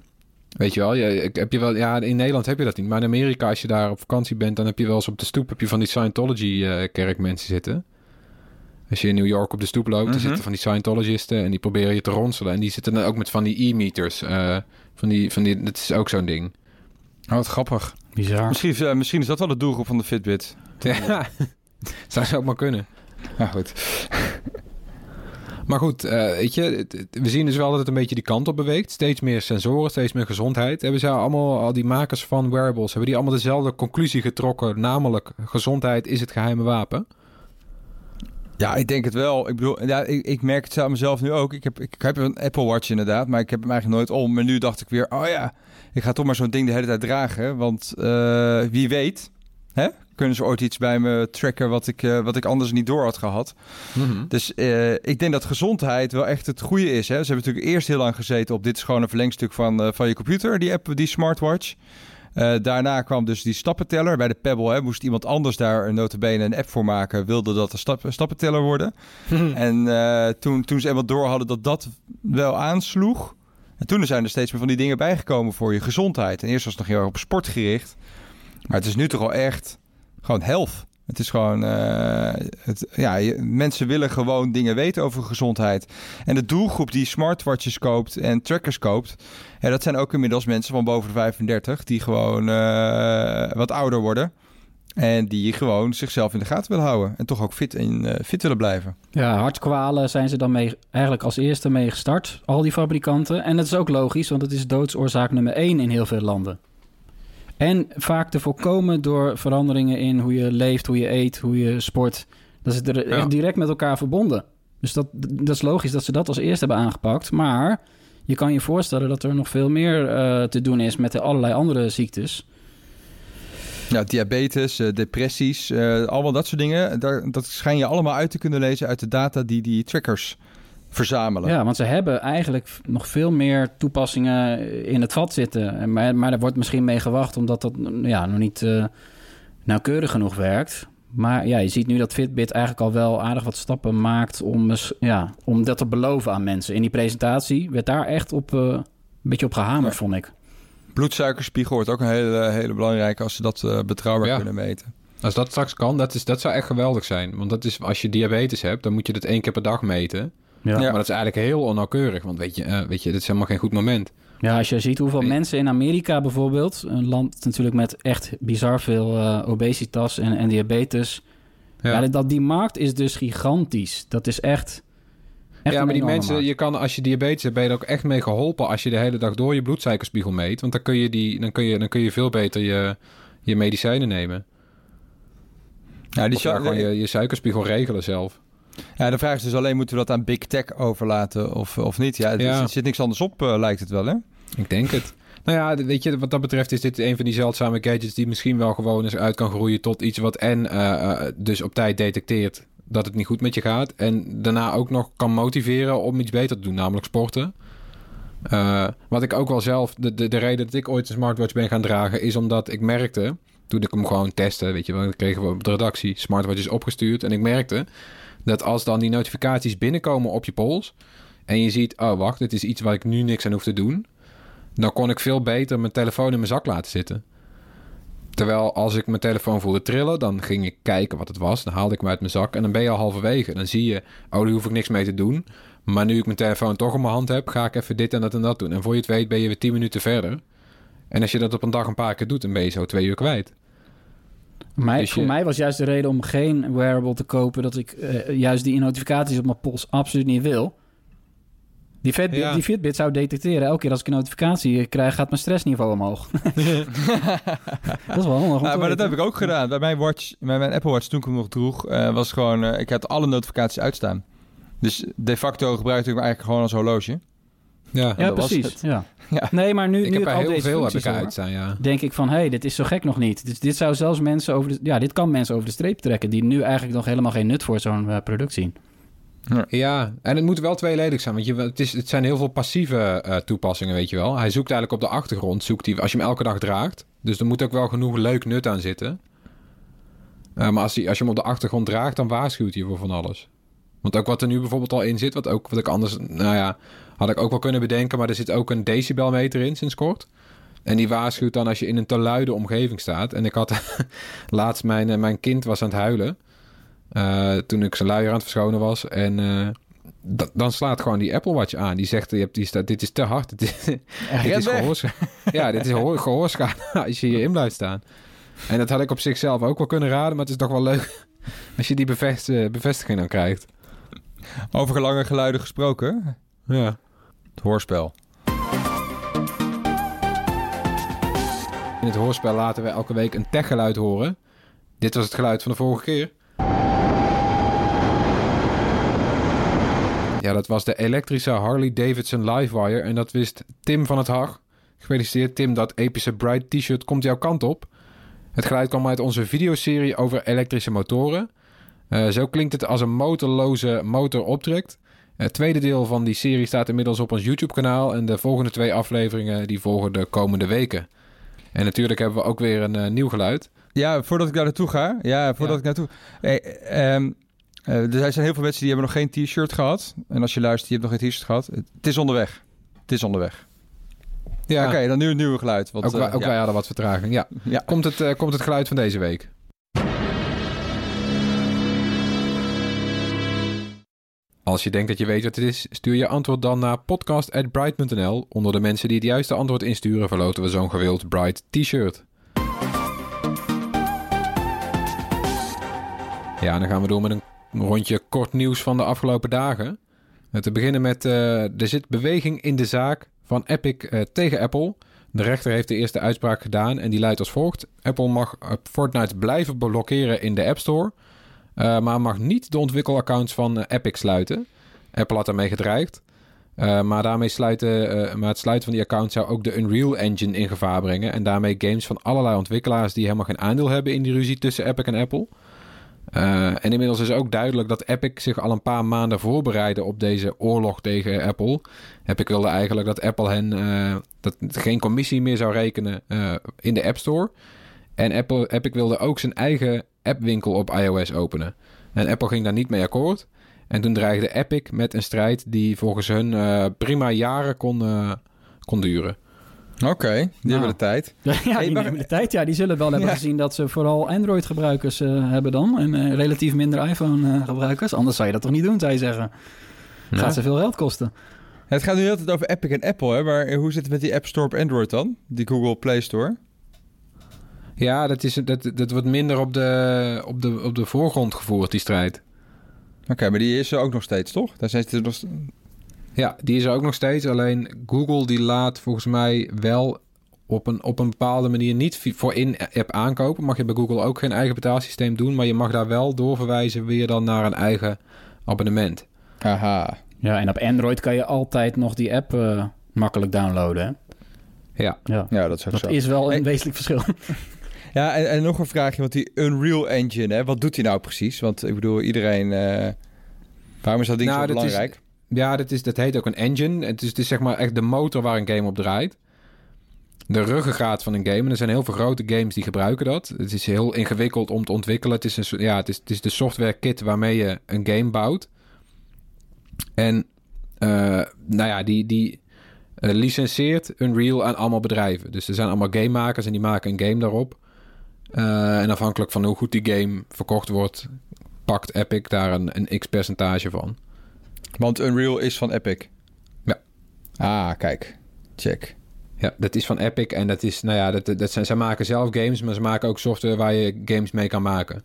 weet je wel, je, heb je wel, ja, in Nederland heb je dat niet. Maar in Amerika, als je daar op vakantie bent, dan heb je wel eens op de stoep heb je van die Scientology-kerkmensen zitten. Als je in New York op de stoep loopt, dan Mhm. zitten van die Scientologisten en die proberen je te ronselen. En die zitten dan ook met van die e-meters. eh, van die, van die, dat is ook zo'n ding. Oh, wat grappig. Bizar. Misschien, eh, misschien is dat wel de doelgroep van de Fitbit. Ja, zou zo ook maar kunnen. Ja, goed. Maar goed, eh, weet je, we zien dus wel dat het een beetje die kant op beweegt. Steeds meer sensoren, steeds meer gezondheid. Hebben ze allemaal, al die makers van wearables, hebben die allemaal dezelfde conclusie getrokken? Namelijk, gezondheid is het geheime wapen. Ja, ik denk het wel. Ik bedoel, ja, ik, ik merk het zelf mezelf nu ook. Ik heb, ik heb een Apple Watch inderdaad, maar ik heb hem eigenlijk nooit om. Maar nu dacht ik weer, oh ja, ik ga toch maar zo'n ding de hele tijd dragen. Want eh, wie weet, hè? kunnen ze ooit iets bij me tracken wat ik, eh, wat ik anders niet door had gehad. Mhm. Dus eh, ik denk dat gezondheid wel echt het goede is. Hè? Ze hebben natuurlijk eerst heel lang gezeten op dit is gewoon een verlengstuk van, van je computer, die app, die smartwatch. Daarna kwam dus die stappenteller. Bij de Pebble hè, moest iemand anders daar een notabene een app voor maken. Wilde dat een stap, stappenteller worden. en eh, toen, toen ze eenmaal door hadden dat dat wel aansloeg. En toen zijn er steeds meer van die dingen bijgekomen voor je gezondheid. En eerst was het nog heel erg op sport gericht. Maar het is nu toch wel echt gewoon health. Het is gewoon, eh, het, ja, mensen willen gewoon dingen weten over gezondheid. En de doelgroep die smartwatches koopt en trackers koopt, dat zijn ook inmiddels mensen van boven de 35 die gewoon eh, wat ouder worden. En die gewoon zichzelf in de gaten willen houden. En toch ook fit, en, eh, fit willen blijven. Ja, hartkwalen zijn ze dan mee, eigenlijk als eerste mee gestart, al die fabrikanten. En dat is ook logisch, want het is doodoorzaak nummer één in heel veel landen. En vaak te voorkomen door veranderingen in hoe je leeft, hoe je eet, hoe je sport. Dat is er echt direct met elkaar verbonden. Dus dat, dat is logisch dat ze dat als eerste hebben aangepakt. Maar je kan je voorstellen dat er nog veel meer eh, te doen is met de allerlei andere ziektes. Ja, diabetes, eh, depressies, eh, allemaal dat soort dingen. Daar, dat schijn je allemaal uit te kunnen lezen uit de data die die trackers verzamelen. Ja, want ze hebben eigenlijk nog veel meer toepassingen in het vat zitten. En Maar, maar daar wordt misschien mee gewacht, omdat dat mm, ja, nog niet eh, nauwkeurig genoeg werkt. Maar ja, je ziet nu dat Fitbit eigenlijk al wel aardig wat stappen maakt om, ja, om dat te beloven aan mensen. In die presentatie werd daar echt op, een beetje op gehamerd, Ja. vond ik. Bloedsuikerspiegel wordt ook een hele, hele belangrijke als ze dat eh, betrouwbaar Ja. kunnen meten. Als dat straks kan, dat, is, dat zou echt geweldig zijn. Want dat is, als je diabetes hebt, dan moet je dat één keer per dag meten. Ja. Ja. Maar dat is eigenlijk heel onnauwkeurig. Want weet je, eh, weet je, dit is helemaal geen goed moment. Ja, als je ziet hoeveel Nee. mensen in Amerika bijvoorbeeld, een land natuurlijk met echt bizar veel eh, obesitas en, en diabetes. Ja. Ja, dat, die markt is dus gigantisch. Dat is echt. Echt ja maar die mensen, je kan als je diabetes hebt, ben je er ook echt mee geholpen als je de hele dag door je bloedsuikerspiegel meet. Want dan kun je, die, dan kun je, dan kun je veel beter je, je medicijnen nemen. Ja, die Of ja, gewoon je, je suikerspiegel regelen zelf. ja, de vraag is dus alleen, moeten we dat aan Big Tech overlaten of, of niet? Ja. er zit niks anders op, eh, lijkt het wel, hè? Ik denk het. Nou ja, weet je, wat dat betreft is dit een van die zeldzame gadgets die misschien wel gewoon eens uit kan groeien tot iets wat en eh, eh, dus op tijd detecteert dat het niet goed met je gaat en daarna ook nog kan motiveren om iets beter te doen, namelijk sporten. Eh, wat ik ook wel zelf, de, de, de reden dat ik ooit een smartwatch ben gaan dragen, is omdat ik merkte, toen ik hem gewoon testte, weet je wel, kregen we op de redactie smartwatches opgestuurd en ik merkte dat als dan die notificaties binnenkomen op je pols en je ziet, oh wacht, dit is iets waar ik nu niks aan hoef te doen, dan kon ik veel beter mijn telefoon in mijn zak laten zitten. Terwijl als ik mijn telefoon voelde trillen, dan ging ik kijken wat het was. Dan haalde ik hem uit mijn zak en dan ben je al halverwege. Dan zie je, oh, daar hoef ik niks mee te doen. Maar nu ik mijn telefoon toch in mijn hand heb, ga ik even dit en dat en dat doen. En voor je het weet ben je weer 10 minuten verder. En als je dat op een dag een paar keer doet, dan ben je zo twee uur kwijt. Mij, Dus je- Voor mij was juist de reden om geen wearable te kopen... dat ik eh, juist die notificaties op mijn pols absoluut niet wil. Die Fitbit, Ja. die Fitbit zou detecteren... elke keer als ik een notificatie krijg... gaat mijn stressniveau omhoog. dat is wel handig. Ja, te maar dat heb ik ook gedaan. Bij mijn watch, bij mijn Apple Watch, toen ik hem nog droeg, eh, was gewoon, eh, ik had alle notificaties uitstaan. Dus de facto gebruikte ik hem eigenlijk gewoon als horloge. Ja, precies. Ja. Ja. Nee, maar nu, ik nu heb ik er al heel deze veel heb functies ik uitstaan, ja. denk ik van... hé, hey, dit is zo gek nog niet. Dus dit zou zelfs mensen over de... Ja, dit kan mensen over de streep trekken... die nu eigenlijk nog helemaal geen nut voor zo'n eh, product zien. Ja, en het moet wel tweeledig zijn. Want je, het, is, het zijn heel veel passieve eh, toepassingen, weet je wel. Hij zoekt eigenlijk op de achtergrond, zoekt hij, als je hem elke dag draagt. Dus er moet ook wel genoeg leuk nut aan zitten. Eh, maar als, hij, als je hem op de achtergrond draagt, dan waarschuwt hij voor van alles. Want ook wat er nu bijvoorbeeld al in zit, wat, ook, wat ik anders, nou ja, had ik ook wel kunnen bedenken. Maar er zit ook een decibelmeter in sinds kort. En die waarschuwt dan als je in een te luide omgeving staat. En ik had laatst, mijn, eh, mijn kind was aan het huilen. Eh, toen ik zijn luier aan het verschonen was. En eh, da- dan slaat gewoon die Apple Watch aan. Die zegt, je hebt, die staat, dit is te hard. Dit is, dit is weg. gehoorschade. Ja, dit is gehoor- gehoorschade als je hierin blijft staan. En dat had ik op zichzelf ook wel kunnen raden. Maar het is toch wel leuk als je die bevest, eh, bevestiging dan krijgt. Over lange geluiden gesproken, Ja. het hoorspel. In het hoorspel laten we elke week een techgeluid horen. Dit was het geluid van de vorige keer. Ja, dat was de elektrische Harley Davidson Livewire. En dat wist Tim van het Hag. Gefeliciteerd Tim, dat epische Bright t-shirt komt jouw kant op. Het geluid kwam uit onze videoserie over elektrische motoren. Eh, zo klinkt het als een motorloze motor optrekt. Het tweede deel van die serie staat inmiddels op ons YouTube-kanaal. En de volgende twee afleveringen die volgen de komende weken. En natuurlijk hebben we ook weer een eh, nieuw geluid. Ja, voordat ik daar naartoe ga. Ja, voordat Ja. ik naartoe... Hey, ehm, eh, er zijn heel veel mensen die hebben nog geen t-shirt gehad. En als je luistert, je hebt nog geen t-shirt gehad. Het is onderweg. Het is onderweg. Ja, Oké, dan nu een nieuwe geluid. Want, ook, wij, eh, ook ja. wij hadden wat vertraging. Ja. Ja. Komt, het, eh, komt het geluid van deze week? Als je denkt dat je weet wat het is, stuur je antwoord dan naar podcast.bright.nl. Onder de mensen die het juiste antwoord insturen, verloten we zo'n gewild Bright t-shirt. Ja, dan gaan we door met een rondje kort nieuws van de afgelopen dagen. Eh, Te beginnen met, eh, er zit beweging in de zaak van Epic eh, tegen Apple. De rechter heeft de eerste uitspraak gedaan en die luidt als volgt. Apple mag Fortnite blijven blokkeren in de App Store, maar mag niet de ontwikkelaccounts van Epic sluiten. Apple had daarmee gedreigd. Maar, daarmee sluiten, maar het sluiten van die account zou ook de Unreal Engine in gevaar brengen. En daarmee games van allerlei ontwikkelaars die helemaal geen aandeel hebben in die ruzie tussen Epic en Apple. Eh, en inmiddels is ook duidelijk dat Epic zich al een paar maanden voorbereidde op deze oorlog tegen Apple. Epic wilde eigenlijk dat Apple hen eh, dat geen commissie meer zou rekenen eh, in de App Store. En Apple, Epic wilde ook zijn eigen appwinkel op iOS openen. En Apple ging daar niet mee akkoord. En toen dreigde Epic met een strijd die volgens hun prima jaren kon, kon duren. Oké, die Nou. hebben de tijd. Ja, Hey, die maar- nemen de tijd. Ja, die zullen wel hebben Ja. gezien dat ze vooral Android-gebruikers eh, hebben dan. En eh, relatief minder iPhone-gebruikers. Anders zou je dat toch niet doen, zou je zeggen. Gaat ze veel geld kosten. Het gaat nu heel tijd over Epic en Apple, hè? Maar hoe zit het met die App Store op Android dan? Die Google Play Store? Ja, dat, is, dat, dat wordt minder op de, op, de, op de voorgrond gevoerd, die strijd. Oké, maar die is er ook nog steeds, toch? Daar zijn ze nog... Ja, die is er ook nog steeds. Alleen Google die laat volgens mij wel op een, op een bepaalde manier niet voor in-app aankopen. Mag je bij Google ook geen eigen betaalsysteem doen. Maar je mag daar wel doorverwijzen weer dan naar een eigen abonnement. Haha. Ja, en op Android kan je altijd nog die app eh, makkelijk downloaden. Hè? Ja, Ja. Ja, dat is Dat zo. is wel een Hey. wezenlijk verschil. Ja, en, en nog een vraagje, want die Unreal Engine, hè? Wat doet die nou precies? Want ik bedoel, iedereen... eh, waarom is dat ding Nou, zo dat is- belangrijk? Ja dat, is, dat heet ook een engine. Het is, het is zeg maar echt de motor waar een game op draait. De ruggengraat van een game. En er zijn heel veel grote games die gebruiken dat. Het is heel ingewikkeld om te ontwikkelen. Het is, een, ja, het is, het is de software kit waarmee je een game bouwt. En eh, nou ja, die, die eh, licenseert Unreal aan allemaal bedrijven. Dus er zijn allemaal gamemakers en die maken een game daarop. Eh, en afhankelijk van hoe goed die game verkocht wordt, pakt Epic daar een, een x percentage van. Want Unreal is van Epic. Ja. Ah, kijk. Check. Ja, dat is van Epic en dat is, nou ja, dat, dat zijn, zij maken zelf games, maar ze maken ook software waar je games mee kan maken.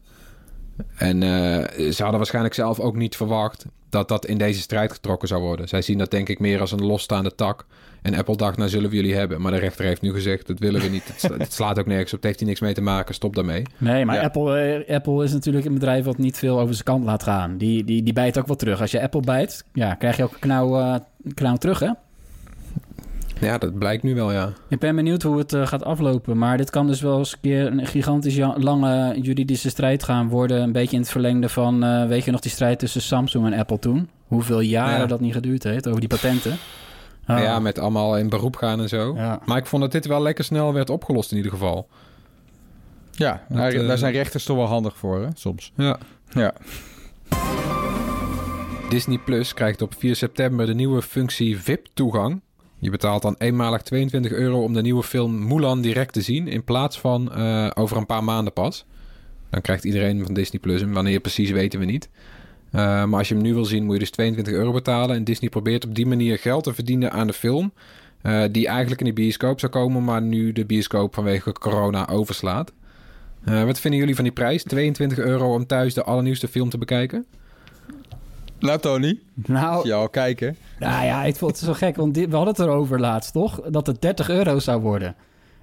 En eh, ze hadden waarschijnlijk zelf ook niet verwacht dat dat in deze strijd getrokken zou worden. Zij zien dat denk ik meer als een losstaande tak. En Apple dacht, nou zullen we jullie hebben. Maar de rechter heeft nu gezegd, dat willen we niet. Het, sla- het slaat ook nergens op, het heeft hier niks mee te maken, stop daarmee. Nee, maar Ja. Apple, eh, Apple is natuurlijk een bedrijf wat niet veel over zijn kant laat gaan. Die, die, die bijt ook wel terug. Als je Apple bijt, ja, krijg je ook een knauw, eh, knauw terug, hè? Ja, dat blijkt nu wel, ja. Ik ben benieuwd hoe het eh, gaat aflopen. Maar dit kan dus wel eens een keer een gigantisch lange juridische strijd gaan worden. Een beetje in het verlengde van, eh, weet je nog, die strijd tussen Samsung en Apple toen? Hoeveel jaren Ja. dat niet geduurd heeft over die patenten. Ah. Ja, met allemaal in beroep gaan en zo. Ja. Maar ik vond dat dit wel lekker snel werd opgelost in ieder geval. Ja, Dat, daar, eh, daar zijn rechters toch wel handig voor, hè? Soms. Ja. Ja. Disney Plus krijgt op 4 september de nieuwe functie VIP-toegang. Je betaalt dan eenmalig 22 euro om de nieuwe film Mulan direct te zien... in plaats van eh, over een paar maanden pas. Dan krijgt iedereen van Disney Plus hem. Wanneer precies weten we niet. Eh, maar als je hem nu wil zien moet je dus 22 euro betalen. En Disney probeert op die manier geld te verdienen aan de film... eh, die eigenlijk in de bioscoop zou komen... maar nu de bioscoop vanwege corona overslaat. Eh, wat vinden jullie van die prijs? 22 euro om thuis de allernieuwste film te bekijken? Nou, Tony. Nou, Ja, al kijken. nou ja, ik vond het zo gek. Want we hadden het erover laatst, toch? Dat het 30 euro zou worden.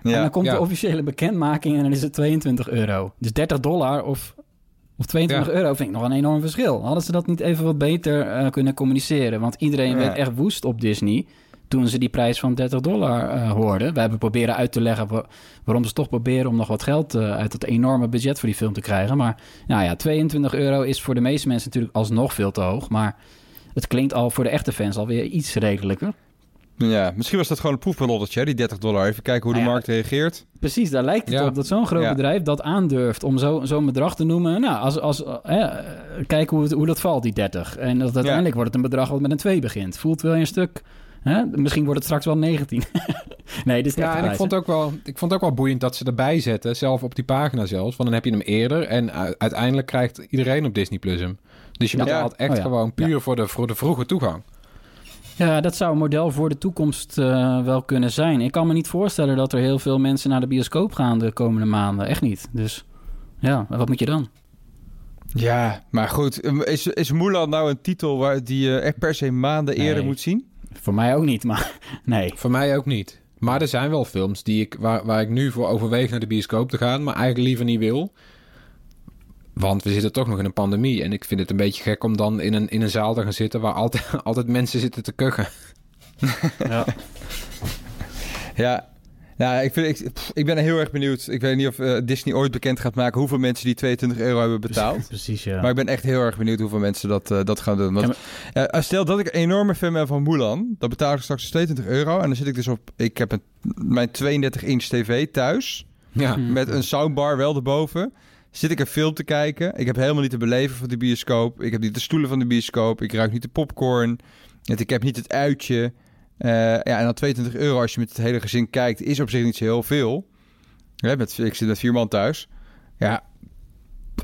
En Ja. dan komt Ja. de officiële bekendmaking en dan is het 22 euro. Dus 30 dollar of, of 22 Ja. euro vind ik nog een enorm verschil. Hadden ze dat niet even wat beter eh, kunnen communiceren? Want iedereen Ja. werd echt woest op Disney... toen ze die prijs van 30 dollar eh, hoorden. We hebben proberen uit te leggen wa- waarom ze toch proberen om nog wat geld eh, uit dat enorme budget voor die film te krijgen. Maar nou ja, 22 euro is voor de meeste mensen natuurlijk alsnog veel te hoog. Maar het klinkt al voor de echte fans alweer iets redelijker. Ja, misschien was dat gewoon een proefballonnetje, hè, die 30 dollar. Even kijken hoe de Nou markt reageert. Precies, daar lijkt het op dat zo'n groot bedrijf dat aandurft om zo- zo'n bedrag te noemen. Nou, als, als, eh, eh, kijk hoe, het, hoe dat valt, die 30. En dat uiteindelijk wordt het een bedrag wat met een 2 begint. Voelt wel je een stuk. Hè? Misschien wordt het straks wel 19. nee, dit is Ja, ik vond, hè? ook wel, ik vond het ook wel boeiend dat ze erbij zetten, zelf op die pagina zelfs. Want dan heb je hem eerder en uiteindelijk krijgt iedereen op Disney Plus hem. Dus je Ja. betaalt echt Oh ja. gewoon puur voor, de, voor de vroege toegang. Ja, dat zou een model voor de toekomst eh, wel kunnen zijn. Ik kan me niet voorstellen dat er heel veel mensen naar de bioscoop gaan de komende maanden. Echt niet. Dus ja, wat moet je dan? Ja, maar goed. Is, is Mulan nou een titel waar die je echt per se maanden Nee. eerder moet zien? Voor mij ook niet, maar nee. Voor mij ook niet. Maar er zijn wel films die ik, waar, waar ik nu voor overweeg naar de bioscoop te gaan, maar eigenlijk liever niet wil. Want we zitten toch nog in een pandemie. En ik vind het een beetje gek om dan in een, in een zaal te gaan zitten waar altijd, altijd mensen zitten te kuchen. Ja. Ja. Ja, ik, vind, ik, ben heel erg benieuwd. Ik weet niet of eh, Disney ooit bekend gaat maken hoeveel mensen die 22 euro hebben betaald. Precies, ja. Maar ik ben echt heel erg benieuwd hoeveel mensen dat, eh, dat gaan doen. Want, eh, stel dat ik een enorme fan ben van Mulan, dan betaal ik straks 22 euro. En dan zit ik dus op, ik heb een, mijn 32-inch tv thuis, Ja. Met een soundbar wel erboven. Zit ik een film te kijken. Ik heb helemaal niet te beleven van de bioscoop. Ik heb niet de stoelen van de bioscoop. Ik ruik niet de popcorn. Ik heb niet het uitje. Eh, ja, en dan 22 euro als je met het hele gezin kijkt, is op zich niet zo heel veel. Met, ik zit met vier man thuis. Ja,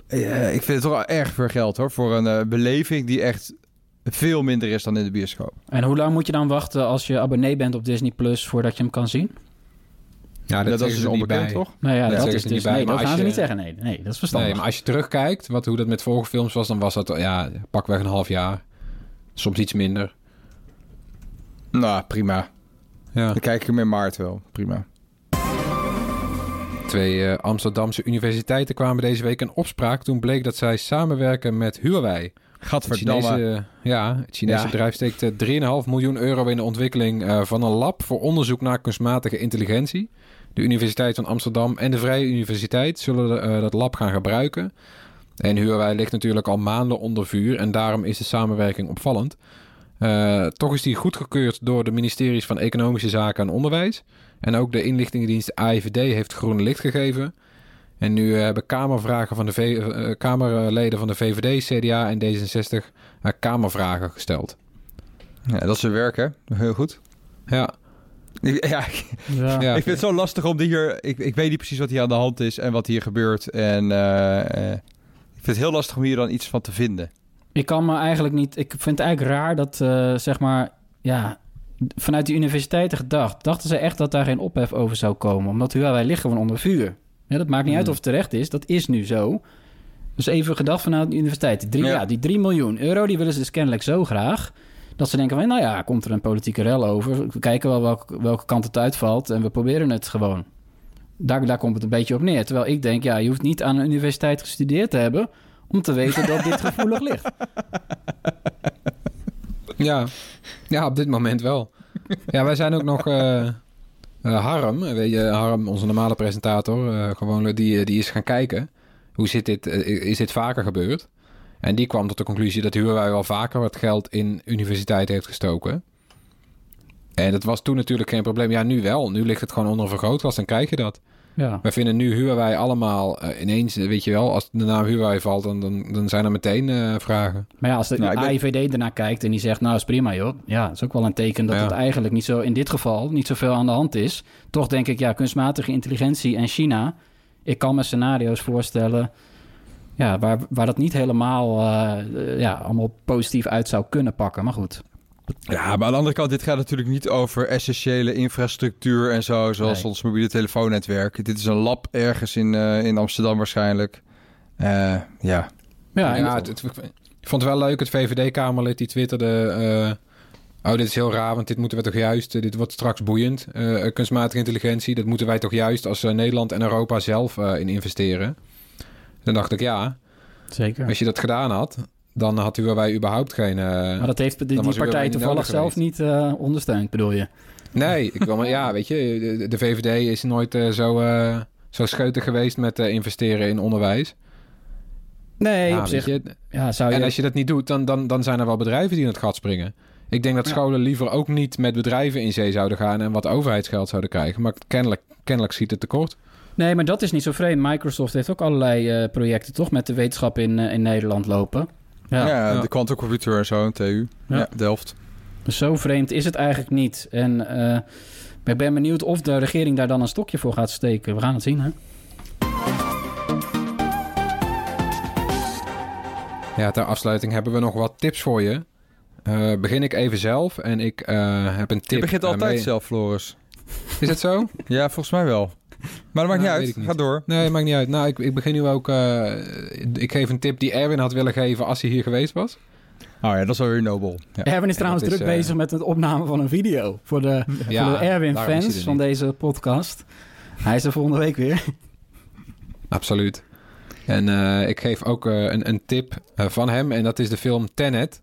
eh, ik vind het toch wel erg veel geld hoor. Voor een eh, beleving die echt veel minder is dan in de bioscoop. En hoe lang moet je dan wachten als je abonnee bent op Disney Plus voordat je hem kan zien? Ja, dat, zeggen is niet onbekend bij. toch? Nou ja, dat dat is dus niet bij, nee, maar dat gaan ze niet zeggen. Nee, nee, dat is verstandig. Nee, maar als je terugkijkt, wat, hoe dat met vorige films was, dan was dat ja, pakweg een half jaar. Soms iets minder. Nou, prima. Ja. Dan kijk ik hem in maart wel. Prima. Twee eh, Amsterdamse universiteiten kwamen deze week in opspraak toen bleek dat zij samenwerken met Huawei. Het Gadverdamme. Chinese, ja, het Chinese Ja. bedrijf steekt eh, 3,5 miljoen euro in de ontwikkeling eh, van een lab voor onderzoek naar kunstmatige intelligentie. De Universiteit van Amsterdam en de Vrije Universiteit zullen eh, dat lab gaan gebruiken. En Huawei ligt natuurlijk al maanden onder vuur en daarom is de samenwerking opvallend. Eh, toch is die goedgekeurd door de ministeries van Economische Zaken en Onderwijs. En ook de inlichtingendienst AIVD heeft groen licht gegeven. En nu eh, hebben Kamervragen van de V- Kamerleden van de VVD, CDA en D66 uh, Kamervragen gesteld. Ja, dat werk, hè? Heel goed. Ja, Ik- Ja, ik, Ja. ja. ik vind het zo lastig om die hier... Ik, ik weet niet precies wat hier aan de hand is en wat hier gebeurt. En eh, eh, ik vind het heel lastig om hier dan iets van te vinden. Ik kan me eigenlijk niet. Ik vind het eigenlijk raar dat, eh, zeg maar, ja, vanuit de universiteiten gedacht. Dachten ze echt dat daar geen ophef over zou komen? Omdat Huawei ligt gewoon onder vuur. Ja, dat maakt niet uit of het terecht is. Dat is nu zo. Dus even gedacht vanuit de universiteit. Die drie, Ja. ja. die 3 miljoen euro, die willen ze dus kennelijk zo graag. Dat ze denken van, nou ja, komt er een politieke rel over. We kijken wel welke, welke kant het uitvalt en we proberen het gewoon. Daar, daar komt het een beetje op neer. Terwijl ik denk, ja, je hoeft niet aan een universiteit gestudeerd te hebben... om te weten dat dit gevoelig ligt. ja. ja, op dit moment wel. Ja, wij zijn ook nog... eh, eh, Harm, weet je, Harm, onze normale presentator, eh, gewoon, die, die is gaan kijken. Hoe zit dit, is dit vaker gebeurd? En die kwam tot de conclusie dat Huawei wel vaker wat geld in universiteiten heeft gestoken. En dat was toen natuurlijk geen probleem. Ja, nu wel. Nu ligt het gewoon onder een vergrootglas en krijg je dat. Ja. Wij vinden nu Huawei allemaal eh, ineens, weet je wel, als de naam Huawei valt, dan, dan, dan zijn er meteen eh, vragen. Maar ja, als de Nou, ik ben- AIVD ernaar kijkt en die zegt, nou is prima joh. Ja, dat is ook wel een teken dat Ja. het eigenlijk niet zo, in dit geval, niet zoveel aan de hand is. Toch denk ik, ja, kunstmatige intelligentie en China. Ik kan me scenario's voorstellen, ja, waar, waar dat niet helemaal, eh, ja, allemaal positief uit zou kunnen pakken. Maar goed. Ja, maar aan de andere kant, dit gaat natuurlijk niet over essentiële infrastructuur en zo, zoals Nee. ons mobiele telefoonnetwerk. Dit is een lab ergens in, eh, in Amsterdam waarschijnlijk. Eh, ja. Ja, Ja, het, het- ik vond het wel leuk, het VVD-Kamerlid die twitterde... eh, oh, dit is heel raar, want dit moeten we toch juist... dit wordt straks boeiend, eh, kunstmatige intelligentie. Dat moeten wij toch juist als eh, Nederland en Europa zelf eh, in investeren. Dan dacht ik, ja, zeker. als je dat gedaan had... dan hadden wij überhaupt geen... eh, Maar dat heeft die, die u partij toevallig zelf niet eh, ondersteund, bedoel je? Nee, ik wil maar, ja, weet je, de, de VVD is nooit eh, zo, zo scheutig geweest met investeren in onderwijs. Nee, Ja, op zich je, ja, zou je... en als je dat niet doet, dan, dan, dan zijn er wel bedrijven die in het gat springen. Ik denk dat Ja. scholen liever ook niet met bedrijven in zee zouden gaan en wat overheidsgeld zouden krijgen. Maar kennelijk, kennelijk ziet het tekort. Nee, maar dat is niet zo vreemd. Microsoft heeft ook allerlei eh, projecten toch met de wetenschap in, eh, in Nederland lopen. Ja, Ja, Ja. de quantumcomputer en zo, TU. Ja. Ja. Delft. dus zo vreemd is het eigenlijk niet. En eh, ik ben benieuwd of de regering daar dan een stokje voor gaat steken. We gaan het zien, hè? Ja, ter afsluiting hebben we nog wat tips voor je. Eh, begin ik even zelf en ik eh, heb een tip. Je begint altijd mee- zelf, Floris. Is het zo? Ja, volgens mij wel. Maar dat maakt Nou, niet uit. niet. Ga door. Nee, maakt niet uit. Nou, ik, ik begin nu ook... eh, ik geef een tip die Erwin had willen geven als hij hier geweest was. Oh ja, dat is wel weer nobel. Ja. Erwin is trouwens is, druk eh, bezig met het opname van een video. Voor de, voor de Erwin-fans er van deze podcast. Hij is er volgende week weer. Absoluut. En eh, ik geef ook eh, een, een tip eh, van hem en dat is de film Tenet.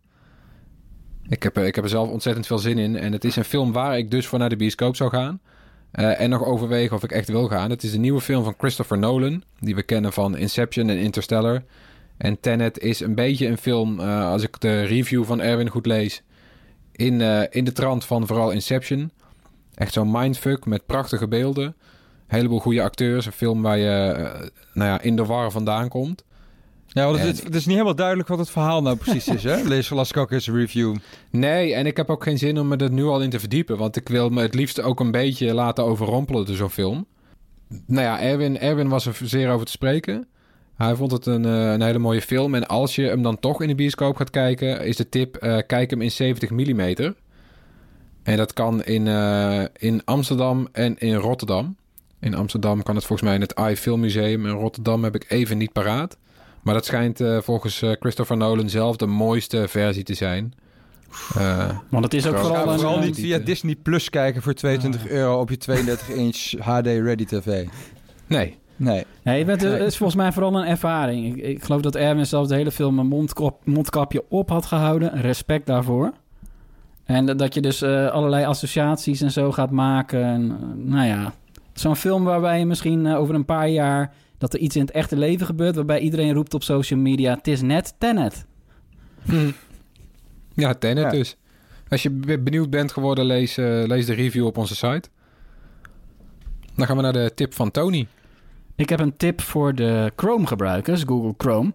Ik heb, ik heb er zelf ontzettend veel zin in. En het is een film waar ik dus voor naar de bioscoop zou gaan. Eh, en nog overwegen of ik echt wil gaan. Het is de nieuwe film van Christopher Nolan. Die we kennen van Inception en Interstellar. En Tenet is een beetje een film, eh, als ik de review van Erwin goed lees... in, eh, in de trant van vooral Inception. Echt zo'n mindfuck met prachtige beelden. Een heleboel goede acteurs. Een film waar je nou ja, in de war vandaan komt. Ja, want het, En- het is niet helemaal duidelijk wat het verhaal nou precies is, hè? Lees, las ik ook eens een review. Nee, en ik heb ook geen zin om me er nu al in te verdiepen. Want ik wil me het liefst ook een beetje laten overrompelen door zo'n film. Nou ja, Erwin, Erwin was er zeer over te spreken. Hij vond het een, eh, een hele mooie film. En als je hem dan toch in de bioscoop gaat kijken... is de tip, eh, kijk hem in 70 mm. En dat kan in, eh, in Amsterdam en in Rotterdam. In Amsterdam kan het volgens mij in het iFilm Museum. In Rotterdam heb ik even niet paraat. Maar dat schijnt eh, volgens eh, Christopher Nolan zelf de mooiste versie te zijn. Eh, Want het is ook Ga vooral een... vooral niet via Disney Plus kijken voor 22 euro op je 32-inch HD Ready TV. nee. Nee. Nee, het is- het is volgens mij vooral een ervaring. Ik, ik geloof dat Erwin zelf de hele film een mondkop, mondkapje op had gehouden. Respect daarvoor. En dat- dat je dus eh, allerlei associaties en zo gaat maken. En, nou ja, zo'n film waarbij je misschien over een paar jaar... dat er iets in het echte leven gebeurt... waarbij iedereen roept op social media... het is net Tenet. Ja, Tenet Ja. dus. Als je be- benieuwd bent geworden, lees, eh, lees de review op onze site. Dan gaan we naar de tip van Tony. Ik heb een tip voor de Chrome-gebruikers, Google Chrome.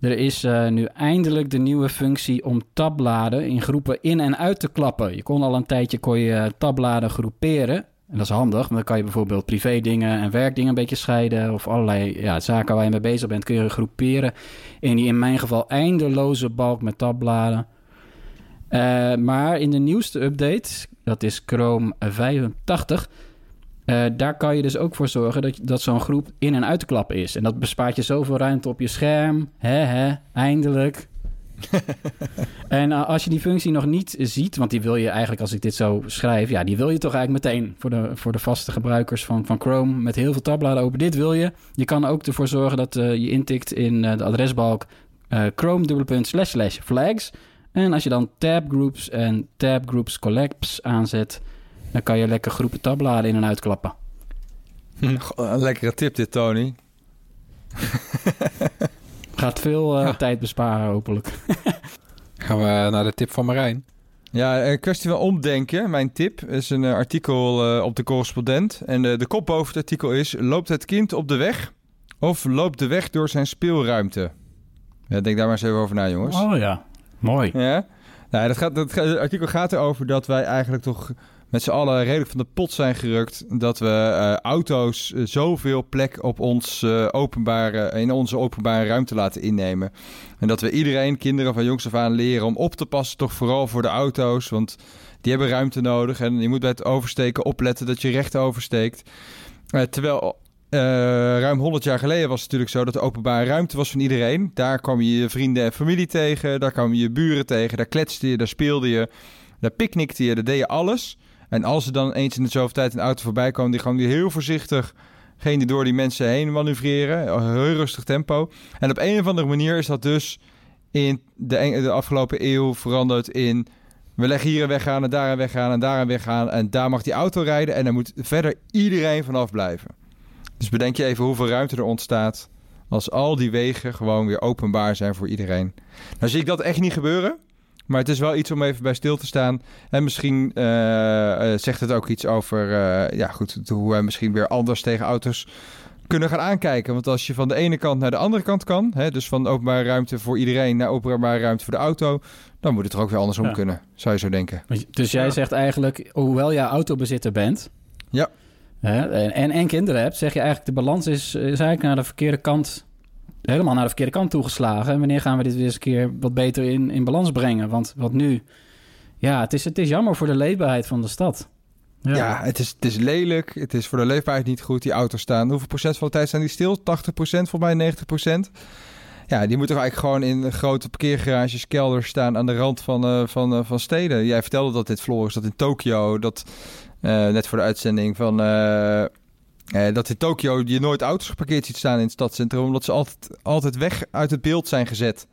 Er is eh, nu eindelijk de nieuwe functie om tabbladen in groepen in en uit te klappen. Je kon al een tijdje kon je eh, tabbladen groeperen. En dat is handig, want dan kan je bijvoorbeeld privé dingen en werkdingen een beetje scheiden. Of allerlei ja, zaken waar je mee bezig bent kun je groeperen. In die in mijn geval eindeloze balk met tabbladen. Eh, maar in de nieuwste update, dat is Chrome 85... Eh, daar kan je dus ook voor zorgen dat, dat zo'n groep in- en uit te klappen is. En dat bespaart je zoveel ruimte op je scherm. Hè, eindelijk. en eh, als je die functie nog niet ziet, want die wil je eigenlijk als ik dit zo schrijf, ja, die wil je toch eigenlijk meteen voor de, voor de vaste gebruikers van, van Chrome met heel veel tabbladen open. Dit wil je. Je kan ook ervoor zorgen dat eh, je intikt in eh, de adresbalk chrome slash slash flags. En als je dan tab groups en tab groups collapse aanzet, dan kan je lekker groepen tabbladen in en uitklappen. Goh, Een lekkere tip dit, Tony. Gaat veel eh, Ja. tijd besparen, hopelijk. Gaan we naar de tip van Marijn. Ja, een kwestie van omdenken. Mijn tip is een eh, artikel eh, op de correspondent. En eh, de kop boven het artikel is... Loopt het kind op de weg of loopt de weg door zijn speelruimte? Ja, denk daar maar eens even over na, jongens. Oh ja, mooi. Ja? Nou, dat gaat, dat, gaat- het artikel gaat erover dat wij eigenlijk toch met z'n allen redelijk van de pot zijn gerukt. Dat we eh, auto's eh, zoveel plek op ons, eh, openbare, in onze openbare ruimte laten innemen. En dat we iedereen, kinderen van jongs af aan, leren om op te passen. Toch vooral voor de auto's, want die hebben ruimte nodig. En je moet bij het oversteken opletten dat je recht oversteekt. Terwijl ruim 100 jaar geleden was het natuurlijk zo dat de openbare ruimte was van iedereen. Daar kwam je je vrienden en familie tegen, daar kwam je je buren tegen, daar kletste je, daar speelde je, daar picknickte je, daar deed je alles. En als er dan eens in de zoveel tijd een auto voorbij kwam, die gewoon heel voorzichtig ging die door die mensen heen manoeuvreren, een heel rustig tempo. En op een of andere manier is dat dus in de, de afgelopen eeuw veranderd in... We leggen hier een weg aan en daar een weg aan en daar een weg aan. En daar mag die auto rijden en daar moet verder iedereen vanaf blijven. Dus bedenk je even hoeveel ruimte er ontstaat als al die wegen gewoon weer openbaar zijn voor iedereen. Nou zie ik dat echt niet gebeuren. Maar het is wel iets om even bij stil te staan. En misschien eh, eh, zegt het ook iets over eh, ja, goed, hoe wij misschien weer anders tegen auto's kunnen gaan aankijken. Want als je van de ene kant naar de andere kant kan, hè, dus van openbare ruimte voor iedereen naar openbare ruimte voor de auto, dan moet het er ook weer andersom Ja. kunnen, zou je zo denken. Dus jij zegt eigenlijk, hoewel jij autobezitter bent... Ja. Hè, en, en, en kinderen hebt, zeg je eigenlijk... de balans is, is eigenlijk naar de verkeerde kant... helemaal naar de verkeerde kant toegeslagen. En wanneer gaan we dit weer eens een keer wat beter in, in balans brengen? Want wat nu... Ja, het is, het is jammer voor de leefbaarheid van de stad. Ja, het, is, het is lelijk. Het is voor de leefbaarheid niet goed. Die auto's staan. Hoeveel procent van de tijd staan die stil? 80 procent, voor mij 90 procent. Ja, die moeten eigenlijk gewoon in grote parkeergarages, kelders staan aan de rand van, eh, van, eh, van steden. Jij vertelde dat dit Floris, dat in Tokio, dat eh, net voor de uitzending van. Eh, eh, dat in Tokio je nooit auto's geparkeerd ziet staan in het stadscentrum, omdat ze altijd, altijd weg uit het beeld zijn gezet.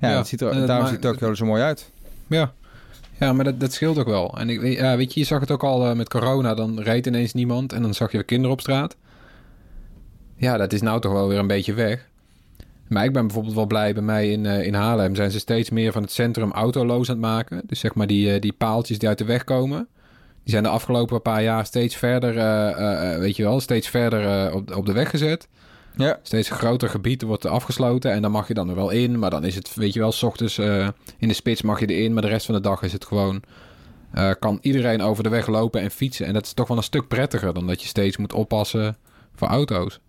Ja, Ja, dat ziet er, het daarom ziet Tokio er zo mooi uit. Ja, ja maar dat, dat scheelt ook wel. En ik, ja, weet je, je zag het ook al eh, met corona. Dan reed ineens niemand en dan zag je weer kinderen op straat. Ja, dat is nou toch wel weer een beetje weg. Maar ik ben bijvoorbeeld wel blij bij mij in, eh, in Haarlem. Zijn ze steeds meer van het centrum autoloos aan het maken. Dus zeg maar die, eh, die paaltjes die uit de weg komen. Die zijn de afgelopen paar jaar steeds verder, eh, eh, eh, weet je wel, steeds verder op, op de weg gezet. Ja, Steeds groter gebied wordt afgesloten en dan mag je dan er wel in. Maar dan is het, weet je wel, s ochtends in de spits mag je erin. Maar de rest van de dag is het gewoon... kan iedereen over de weg lopen en fietsen. En dat is toch wel een stuk prettiger dan dat je steeds moet oppassen voor auto's.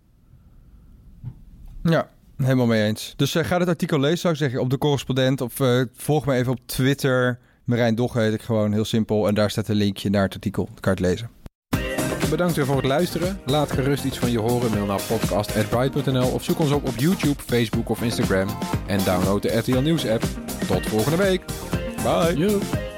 Ja, helemaal mee eens. Dus ga het artikel lezen, zou ik zeggen, op de correspondent. Of volg me even op Twitter. Marijn Dogge heet ik gewoon, heel simpel. En daar staat een linkje naar het artikel. Kan je het lezen. Bedankt weer voor het luisteren. Laat gerust iets van je horen. Mail naar podcast.bright.nl of zoek ons op op YouTube, Facebook of Instagram. En download de RTL Nieuws app. Tot volgende week. Bye. Joep.